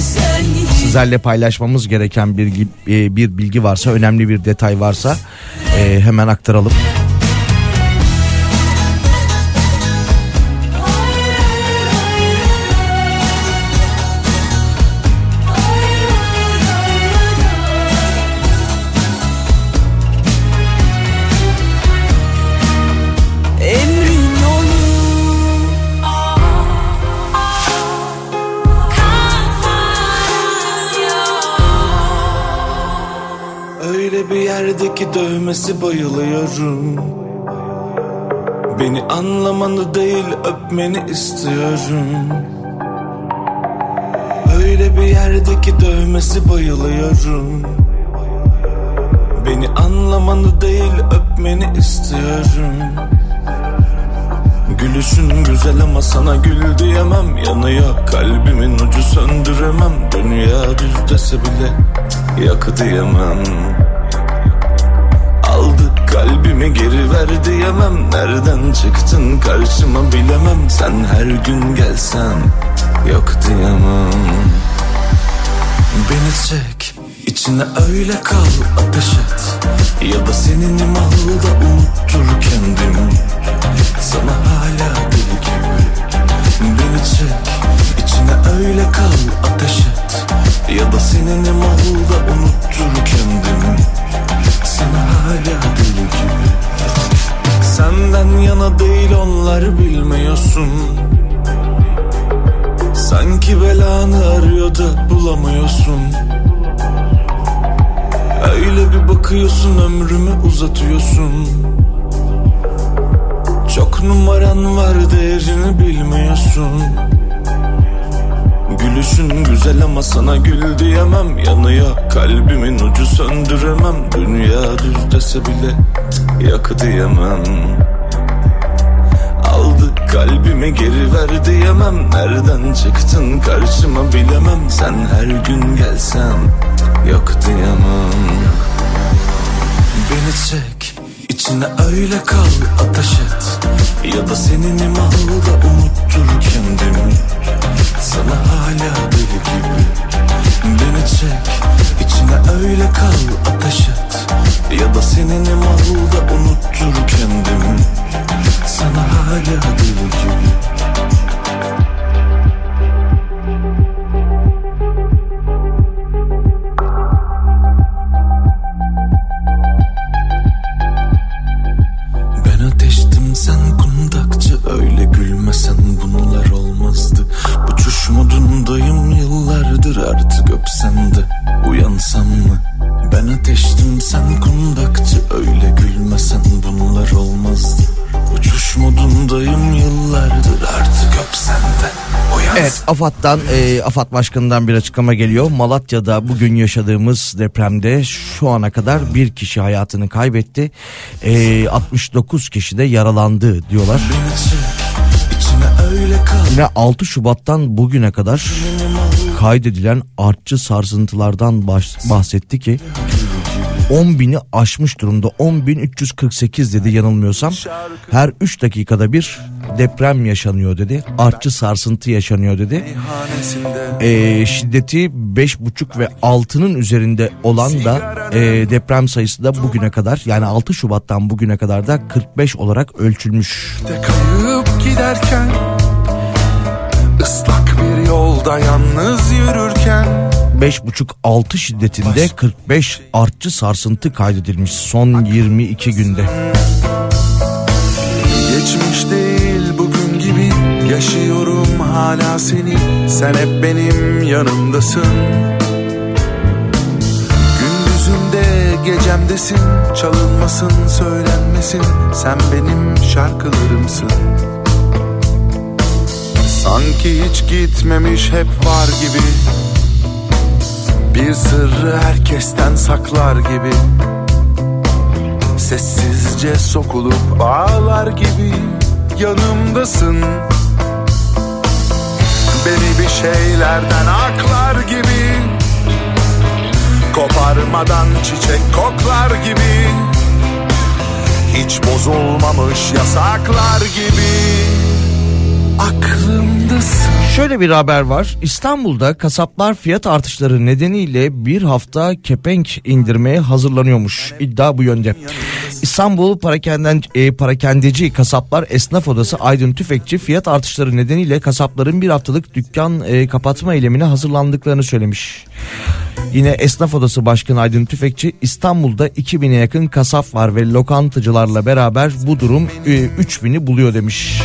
Speaker 2: Sizlerle paylaşmamız gereken bir, e, bir bilgi varsa, önemli bir detay varsa e, hemen aktaralım.
Speaker 6: Yerdeki dövmesi bayılıyorum. Beni anlamanı değil öpmeni istiyorum. Öyle bir yerdeki dövmesi bayılıyorum. Beni anlamanı değil öpmeni istiyorum. Gülüşün güzel ama sana gül diyemem. Yanıyor kalbimin ucu söndüremem. Dünya düz dese bile yakı diyemem kalbimi geri ver diyemem. Nereden çıktın karşıma bilemem. Sen her gün gelsen yok diyemem. Beni çek içine öyle kal ateş et. Ya da seninim al da unuttur kendimi. Sana hala deli gibi. Beni çek içine öyle kal ateş et. Ya da seninim al da unuttur kendimi Sana hala deli gibi. Senden yana değil onlar bilmiyorsun. Sanki belanı arıyor da bulamıyorsun. Öyle bir bakıyorsun ömrümü uzatıyorsun. Çok numaran var değerini bilmiyorsun Gülüşün güzel ama sana gül diyemem. Yanıyor kalbimin ucu söndüremem. Dünya düz dese bile yakı diyemem. Aldı kalbimi geri ver diyemem. Nereden çıktın karşıma bilemem. Sen her gün gelsen yok diyemem. Beni çek içine öyle kal ateş et. Ya da seninim al da unuttur kendimi. Sana hala deli gibi Beni çek. İçine öyle kal ateş et. Ya da seninim al da unuttur kendimi. Sana hala deli gibi
Speaker 2: AFAD'dan e, AFAD Başkanı'ndan bir açıklama geliyor. Malatya'da bugün yaşadığımız depremde şu ana kadar bir kişi hayatını kaybetti. E, 69 kişi de yaralandı diyorlar. Yine 6 Şubat'tan bugüne kadar kaydedilen artçı sarsıntılardan bahsetti ki 10 bini aşmış durumda. 10.348 dedi yanılmıyorsam. Her 3 dakikada bir deprem yaşanıyor dedi. Artçı sarsıntı yaşanıyor dedi. Ee, şiddeti 5.5 ve 6'nın üzerinde olan da e, deprem sayısı da bugüne kadar yani 6 Şubat'tan bugüne kadar da 45 olarak ölçülmüş.
Speaker 1: giderken ıslak bir yolda yalnız yürürken
Speaker 2: 5.5-6 şiddetinde 45 artçı sarsıntı kaydedilmiş son 22 günde.
Speaker 1: Geçmiş değil bugün gibi yaşıyorum hala seni. Sen hep benim yanımdasın. Gündüzümde gecemdesin. Çalınmasın söylenmesin. Sen benim şarkılarımsın. Sanki hiç gitmemiş hep var gibi Bir sırrı herkesten saklar gibi. Sessizce sokulup ağlar gibi yanımdasın. Beni bir şeylerden aklar gibi. Koparmadan çiçek koklar gibi. Hiç bozulmamış yasaklar gibi. Aklımdasın
Speaker 2: Şöyle bir haber var. İstanbul'da kasaplar fiyat artışları nedeniyle bir hafta kepenk indirmeye hazırlanıyormuş. İddia bu yönde. İstanbul Parakenden, e, Parakendeci Kasaplar Esnaf Odası Aydın Tüfekçi fiyat artışları nedeniyle kasapların bir haftalık dükkan e, kapatma eylemine hazırlandıklarını söylemiş. Yine Esnaf Odası Başkanı Aydın Tüfekçi İstanbul'da 2000'e yakın kasap var ve lokantacılarla beraber bu durum e, 3000'i buluyor demiş.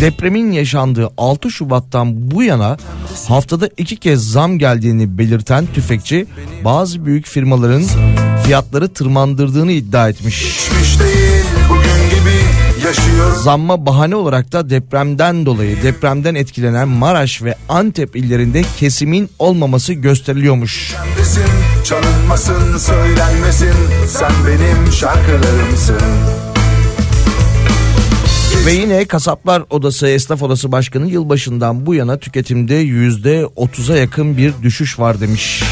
Speaker 2: Depremin yaşandığı 6 Şubat'tan bu yana haftada iki kez zam geldiğini belirten tüfekçi bazı büyük firmaların fiyatları tırmandırdığını iddia etmiş. Zamma bahane olarak da depremden dolayı depremden etkilenen Maraş ve Antep illerinde kesimin olmaması gösteriliyormuş.
Speaker 1: Çalınmasın söylenmesin sen benim şarkılarımsın
Speaker 2: Ve yine Kasaplar Odası Esnaf Odası Başkanı yılbaşından bu yana tüketimde yüzde 30'a yakın bir düşüş var demiş.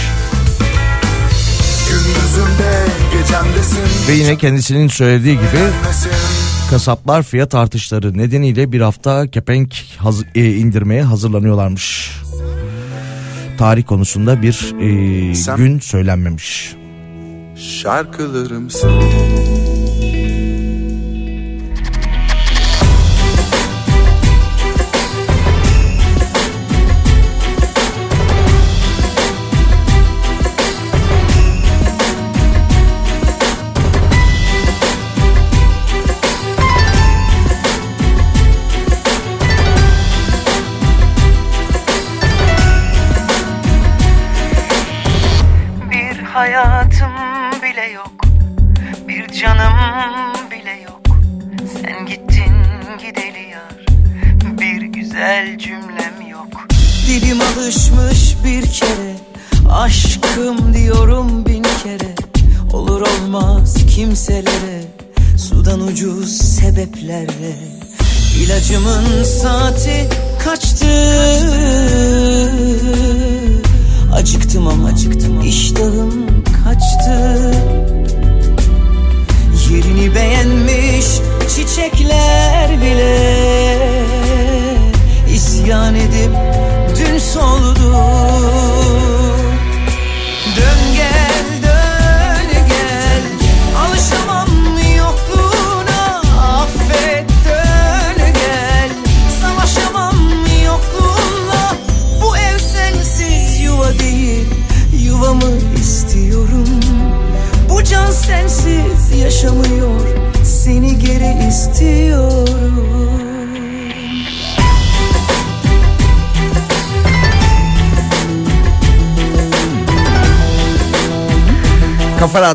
Speaker 2: Ve yine kendisinin söylediği gibi kasaplar fiyat artışları nedeniyle bir hafta kepenk haz- e, indirmeye hazırlanıyorlarmış. Tarih konusunda bir e,
Speaker 1: Sen-
Speaker 2: gün söylenmemiş.
Speaker 1: Şarkılarımsın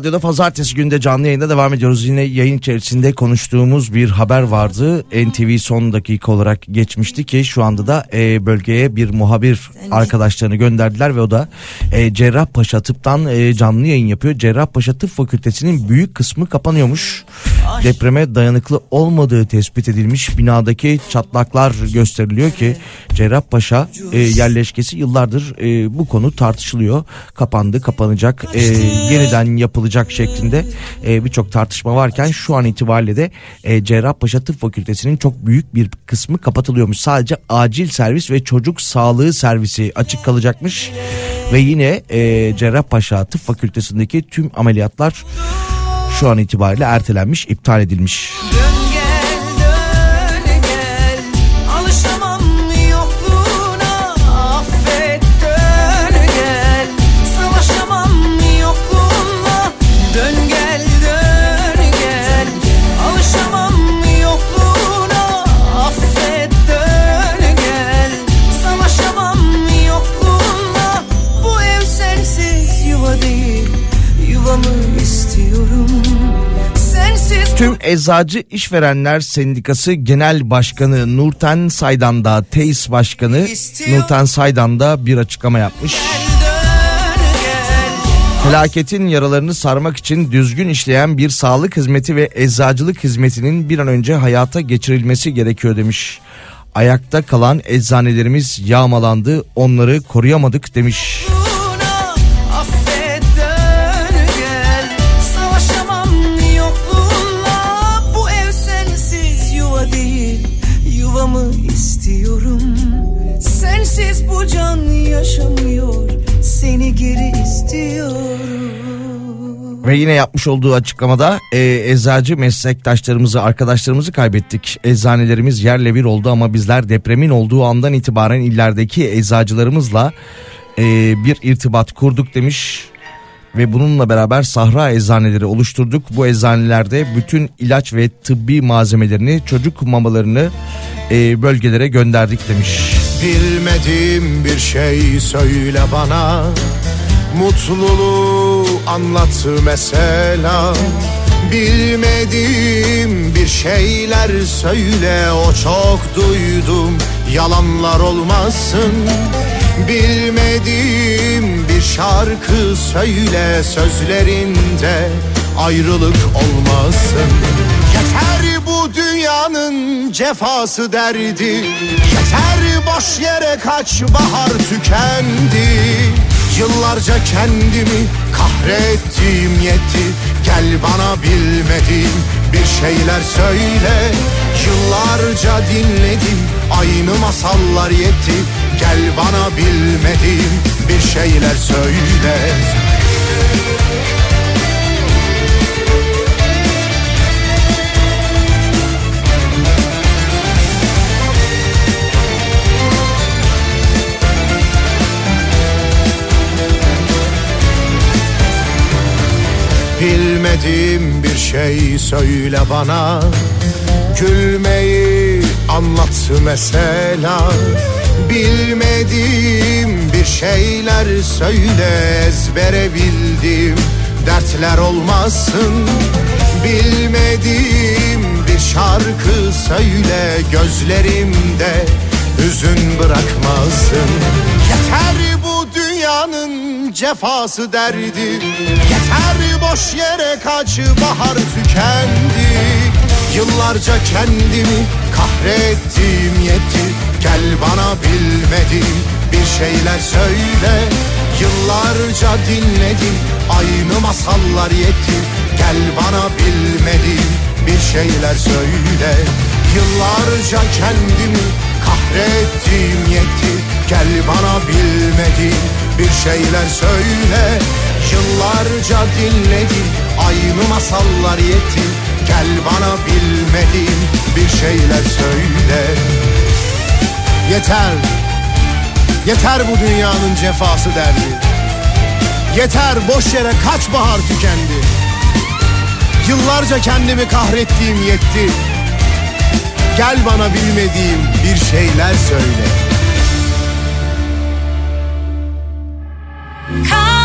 Speaker 2: Radyo'da pazartesi günde canlı yayında devam ediyoruz. Yine yayın içerisinde konuştuğumuz bir haber vardı. NTV son dakika olarak geçmişti ki şu anda da e, bölgeye bir muhabir arkadaşlarını gönderdiler ve o da e, Cerrahpaşa Tıp'tan e, canlı yayın yapıyor. Cerrahpaşa Tıp Fakültesinin büyük kısmı kapanıyormuş. Depreme dayanıklı olmadığı tespit edilmiş. Binadaki çatlaklar gösteriliyor ki Cerrahpaşa e, yerleşkesi yıllardır e, bu konu tartışılıyor. Kapandı, kapanacak, e, yeniden yapılacak şeklinde e, birçok tartışma varken şu an itibariyle de e, Cerrahpaşa Tıp Fakültesinin çok büyük bir kısmı kapatılıyormuş. Sadece acil servis ve çocuk sağlığı servisi açık kalacakmış. Ve yine e, Cerrahpaşa Tıp Fakültesindeki tüm ameliyatlar şu an itibariyle ertelenmiş, iptal edilmiş.
Speaker 12: Dön
Speaker 2: Tüm Eczacı İşverenler Sendikası Genel Başkanı Nurten Saydan da TEİS Başkanı Nurten Saydan da bir açıklama yapmış. Felaketin yaralarını sarmak için düzgün işleyen bir sağlık hizmeti ve eczacılık hizmetinin bir an önce hayata geçirilmesi gerekiyor demiş. Ayakta kalan eczanelerimiz yağmalandı, onları koruyamadık demiş.
Speaker 12: Sensiz bu can yaşamıyor Seni geri istiyorum
Speaker 2: Ve yine yapmış olduğu açıklamada e, eczacı meslektaşlarımızı, arkadaşlarımızı kaybettik. Eczanelerimiz yerle bir oldu ama bizler depremin olduğu andan itibaren illerdeki eczacılarımızla e, bir irtibat kurduk demiş. Ve bununla beraber sahra eczaneleri oluşturduk. Bu eczanelerde bütün ilaç ve tıbbi malzemelerini, çocuk mamalarını e, bölgelere gönderdik demiş.
Speaker 16: Bilmediğim bir şey söyle bana. Mutluluğu anlat mesela. Bilmediğim bir şeyler söyle O çok duydum. Yalanlar olmasın. Bilmediğim bir şarkı söyle Sözlerinde ayrılık olmasın dünyanın cefası derdi. Yeter boş yere kaç bahar tükendi. Yıllarca kendimi kahrettiğim yetti. Gel bana bilmediğim bir şeyler söyle. Yıllarca dinledim aynı masallar yetti. Gel bana bilmediğim bir şeyler söyle Bilmediğim bir şey söyle bana. Gülmeyi anlat mesela. Bilmediğim bir şeyler söyle Ezbere bildiğim dertler olmasın. Bilmediğim bir şarkı söyle Gözlerimde hüzün bırakmasın. Yeter bu dünyanın cefası derdi. Yeter boş yere kaç bahar tükendi. Yıllarca kendimi kahrettiğim yetti. Gel bana bilmediğim bir şeyler söyle. Yıllarca dinledim aynı masallar yetti. Gel bana bilmediğim bir şeyler söyle. Yıllarca kendimi kahrettiğim yetti. Gel bana bilmediğim bir şeyler söyle. Yıllarca dinledim aynı masallar yetti Gel bana bilmediğim bir şeyler söyle. Yeter, yeter bu dünyanın cefası derdi. Yeter boş yere kaç bahar tükendi. Yıllarca kendimi kahrettiğim yetti. Gel bana bilmediğim bir şeyler söyle
Speaker 7: Kafa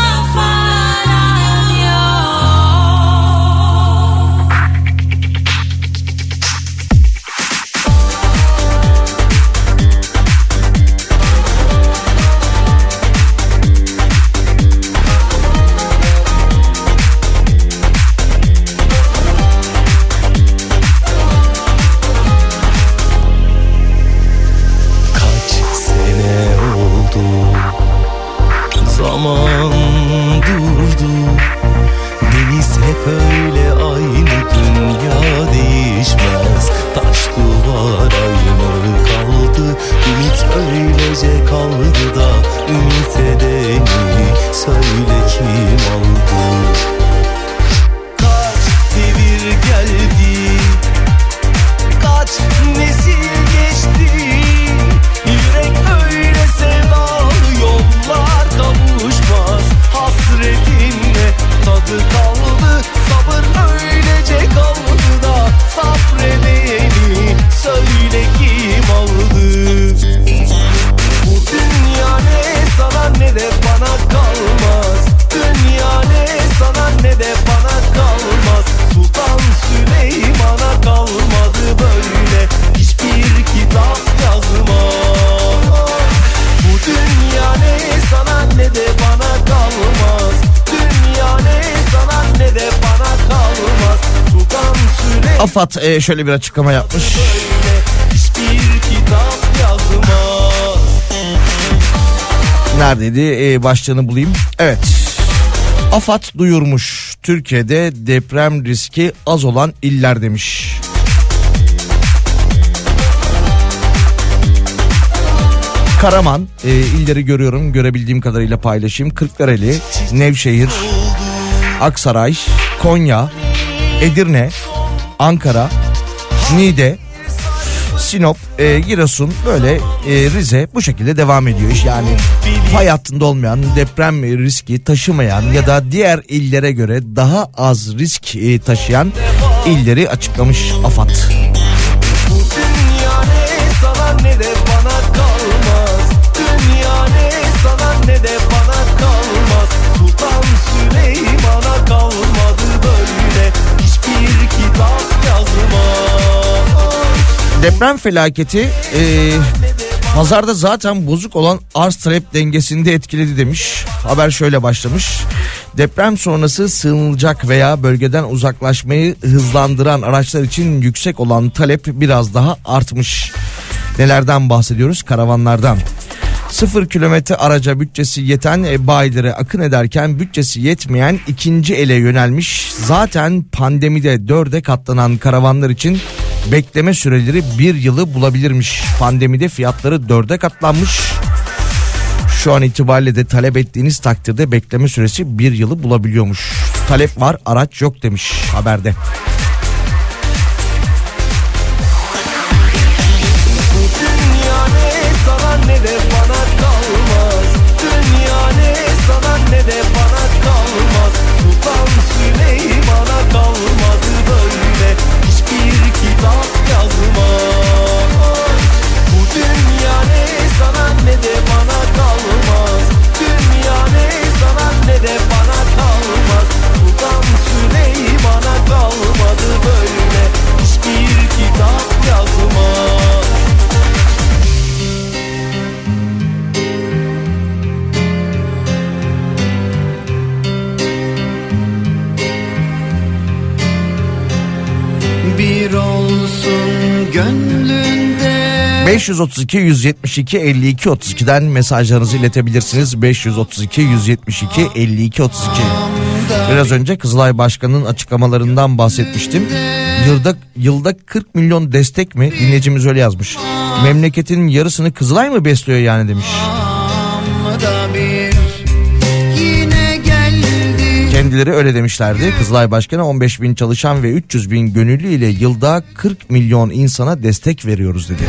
Speaker 2: AFAD e, şöyle bir açıklama yapmış. Neredeydi e, başlığını bulayım. Evet. AFAD duyurmuş. Türkiye'de deprem riski az olan iller demiş. Karaman e, illeri görüyorum görebildiğim kadarıyla paylaşayım. Kırklareli, Nevşehir, Aksaray, Konya, Edirne, Ankara, Niğde, Sinop, e, Giresun böyle e, Rize bu şekilde devam ediyor. iş. Yani fay hattında olmayan, deprem riski taşımayan ya da diğer illere göre daha az risk e, taşıyan illeri açıklamış AFAD. Deprem felaketi e, pazarda zaten bozuk olan arz talep dengesini de etkiledi demiş. Haber şöyle başlamış. Deprem sonrası sığınılacak veya bölgeden uzaklaşmayı hızlandıran araçlar için yüksek olan talep biraz daha artmış. Nelerden bahsediyoruz? Karavanlardan. Sıfır kilometre araca bütçesi yeten e, bayilere akın ederken bütçesi yetmeyen ikinci ele yönelmiş. Zaten pandemide dörde katlanan karavanlar için bekleme süreleri bir yılı bulabilirmiş. Pandemide fiyatları dörde katlanmış. Şu an itibariyle de talep ettiğiniz takdirde bekleme süresi bir yılı bulabiliyormuş. Talep var araç yok demiş haberde. 532 172 52 32'den mesajlarınızı iletebilirsiniz. 532 172 52 32. Biraz önce Kızılay Başkanı'nın açıklamalarından bahsetmiştim. Yılda yılda 40 milyon destek mi? Dinleyicimiz öyle yazmış. Memleketin yarısını Kızılay mı besliyor yani demiş. Kendileri öyle demişlerdi. Kızılay Başkanı 15 bin çalışan ve 300 bin gönüllü ile yılda 40 milyon insana destek veriyoruz dedi.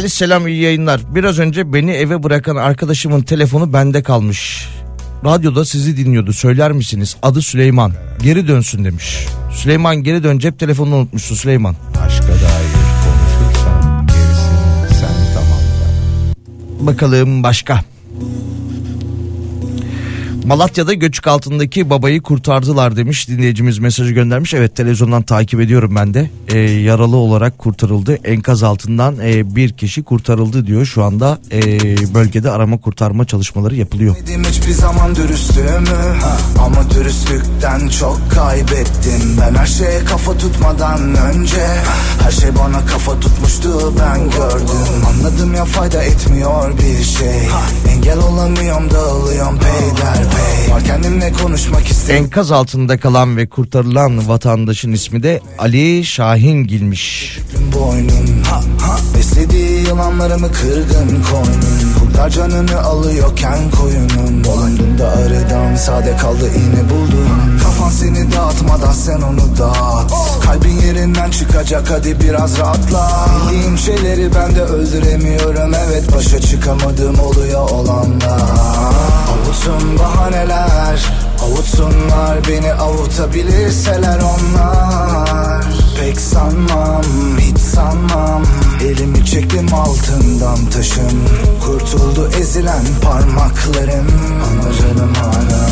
Speaker 2: Salih selam iyi yayınlar. Biraz önce beni eve bırakan arkadaşımın telefonu bende kalmış. Radyoda sizi dinliyordu söyler misiniz? Adı Süleyman. Geri dönsün demiş. Süleyman geri dön cep telefonunu unutmuşsun Süleyman.
Speaker 17: Aşka dair konuşursan gerisini sen tamamla.
Speaker 2: Bakalım başka. Malatya'da göçük altındaki babayı kurtardılar demiş dinleyicimiz mesajı göndermiş. Evet televizyondan takip ediyorum ben de. Ee, yaralı olarak kurtarıldı. Enkaz altından e, bir kişi kurtarıldı diyor. Şu anda e, bölgede arama kurtarma çalışmaları yapılıyor.
Speaker 9: Hiçbir zaman dürüstlüğümü Ama dürüstlükten çok kaybettim Ben her şeye kafa tutmadan önce Her şey bana kafa tutmuştu ben gördüm Anladım ya fayda etmiyor bir şey Engel olamıyorum dağılıyorum peyderpey Var kendimle konuşmak istedim
Speaker 2: Enkaz altında kalan ve kurtarılan vatandaşın ismi de Ali
Speaker 9: ha, ha. Beslediği yılanlarımı kırgın koynum Kurtlar canını alıyorken koyunun. Bulundum arıdan sade kaldı iğne buldum Kafan seni dağıtmadan sen onu dağıt. Kalbin yerinden çıkacak hadi biraz rahatla. Bildiğim şeyleri ben de öldüremiyorum. Evet başa çıkamadım oluyor olanlar Avutsun bahaneler Avutsunlar beni avutabilirseler onlar. Pek sanmam hiç sanmam. Elimi çektim altından taşın. Kurtuldu ezilen parmaklarım. Ama canım hala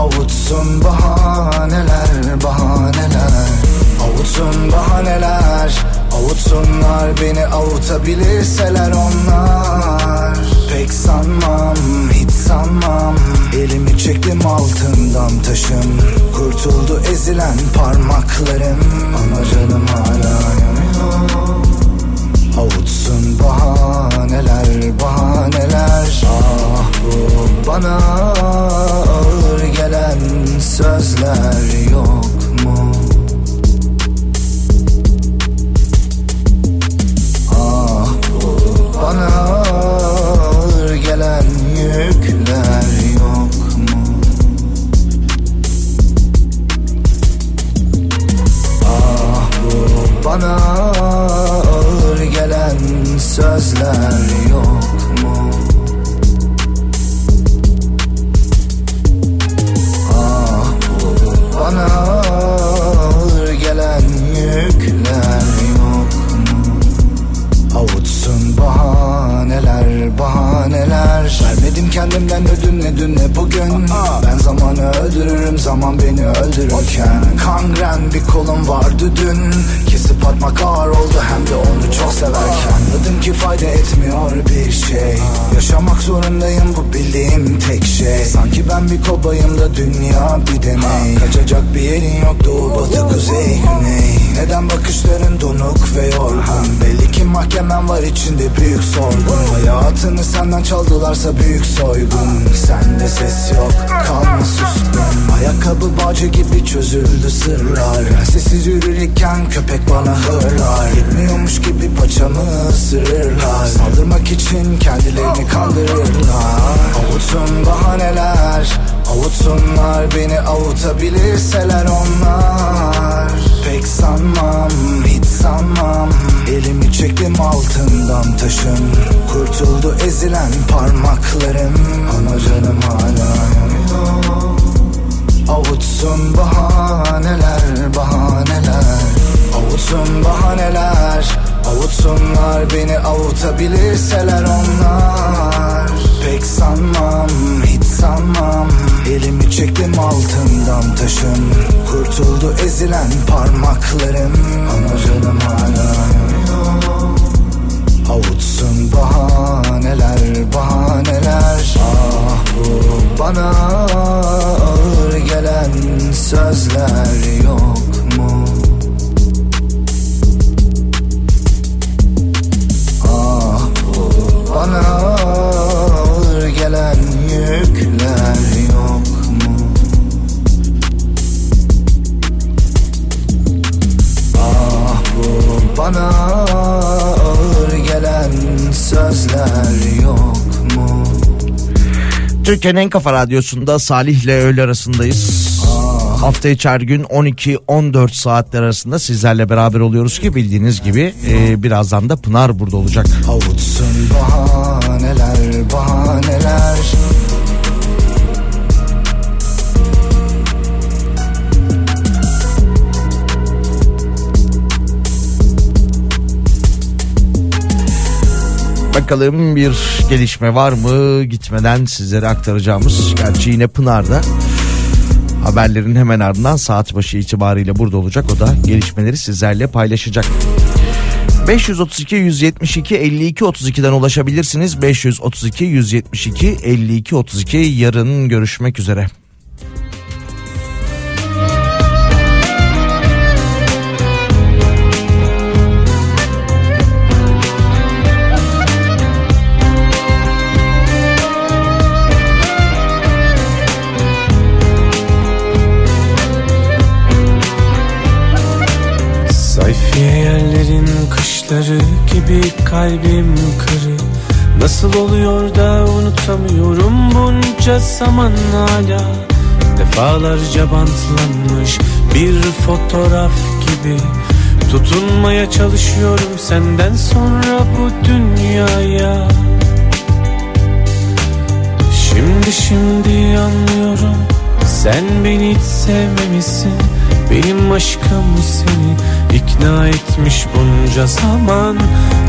Speaker 9: Avutsun bahaneler bahaneler. Avutsun bahaneler Avutsunlar beni avutabilirseler onlar sanmam hiç sanmam. Elimi çektim altından taşın Kurtuldu ezilen parmaklarım. Ama canım hala yanıyor. Avutsun bahaneler bahaneler. Ah bu bana ağır gelen sözler yok mu? Ah bu bana Ah bu bana ağır gelen sözler yok mu? Ah bu bana dünya bir deney. Kaçacak bir yerin yok doğu batı kuzey güney. Neden bakışların donuk ve yorgun? Belli ki mahkemen var içinde büyük sorgun. Hayatını senden çaldılarsa büyük soygun. Sende ses yok kalma suskun. Ayakkabı bağcı gibi çözüldü sırlar. Sessiz yürürken köpek bana hırlar. Yetmiyormuş gibi paçamı ısırırlar. Saldırmak için kendilerini kandırırlar Avutsun bahaneler Avutsunlar beni avutabilirseler onlar. Pek sanmam hiç sanmam. Elimi çektim altından taşın. Kurtuldu ezilen parmaklarım. Ama canım hala yanıyor. Avutsun bahaneler bahaneler. Avutsun bahaneler. Avutsunlar beni avutabilirseler onlar. Pek sanmam hiç sanmam Elimi çektim altından taşın. Kurtuldu ezilen parmaklarım. Ama canım hala Avutsun bahaneler bahaneler. Ah bu bana ağır gelen sözler yok mu? Ah bu bana ağır gelen yükler bana ağır gelen sözler yok mu?
Speaker 2: Türkiye'nin en kafa radyosunda Salih ile öğle arasındayız. Hafta içi her gün 12-14 saatler arasında sizlerle beraber oluyoruz ki bildiğiniz gibi e, birazdan da Pınar burada olacak.
Speaker 9: Avutsun bahaneler
Speaker 2: Bakalım bir gelişme var mı gitmeden sizlere aktaracağımız. Gerçi yine Pınar'da haberlerin hemen ardından saat başı itibariyle burada olacak. O da gelişmeleri sizlerle paylaşacak. 532 172 52 32'den ulaşabilirsiniz. 532 172 52 32 yarın görüşmek üzere.
Speaker 3: Kışları gibi kalbim kırı. Nasıl oluyor da unutamıyorum bunca zaman hala. Defalarca bantlanmış bir fotoğraf gibi. Tutunmaya çalışıyorum senden sonra bu dünyaya. Şimdi şimdi anlıyorum. Sen beni hiç sevmemişsin. Benim aşkım seni ikna etmiş bunca zaman.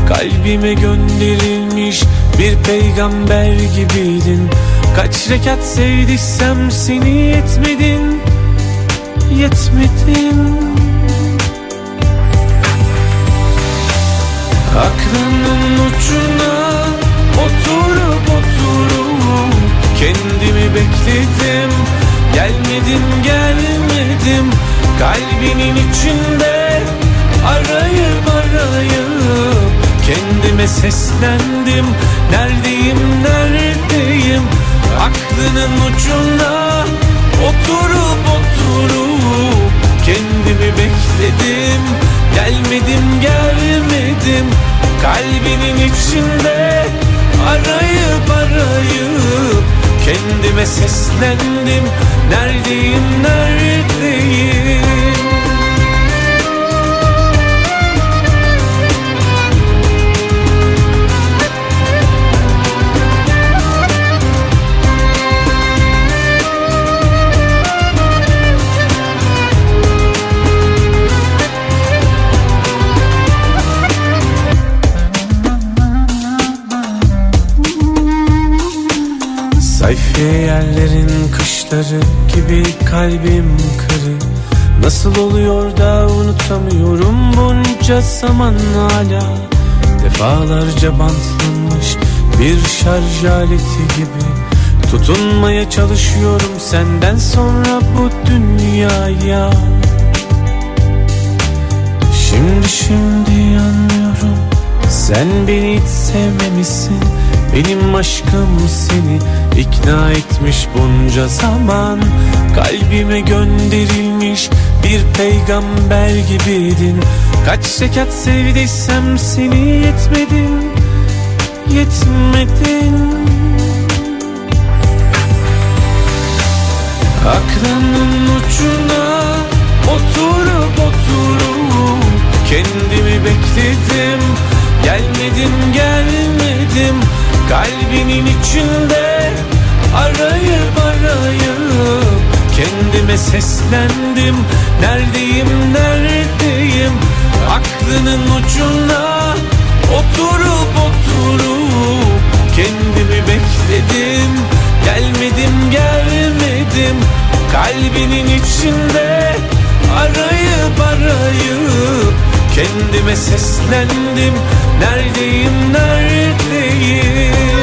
Speaker 3: Kalbime gönderilmiş bir peygamber gibiydin. Kaç rekat sevdiysem seni yetmedin Yetmedin. Aklının ucuna oturup oturup Kendimi bekledim. Gelmedim gelmedim. Kalbinin içinde Arayıp arayıp Kendime seslendim. Neredeyim neredeyim? Aklının ucuna Oturup oturup Kendimi bekledim. Gelmedim gelmedim. Kalbinin içinde Arayıp arayıp Kendime seslendim. Neredeyim neredeyim Sayfiye yerlerin kışları gibi kalbim kırı. Nasıl oluyor da unutamıyorum bunca zaman hala. Defalarca bantlanmış bir şarj aleti gibi. Tutunmaya çalışıyorum senden sonra bu dünyaya. Şimdi şimdi anlıyorum. Sen beni hiç sevmemişsin. Benim aşkım seni ikna etmiş bunca zaman. Kalbime gönderilmiş bir peygamber gibiydin. Kaç rekat sevdiysem seni yetmedin Yetmedin. Aklının ucuna oturup oturup Kendimi bekledim. Gelmedim gelmedim Kalbinin içinde Arayıp arayıp Kendime seslendim. Neredeyim neredeyim? Aklının ucuna Oturup oturup Kendimi bekledim. Gelmedim gelmedim. Kalbinin içinde Arayıp arayıp Kendime seslendim. Neredeyim neredeyim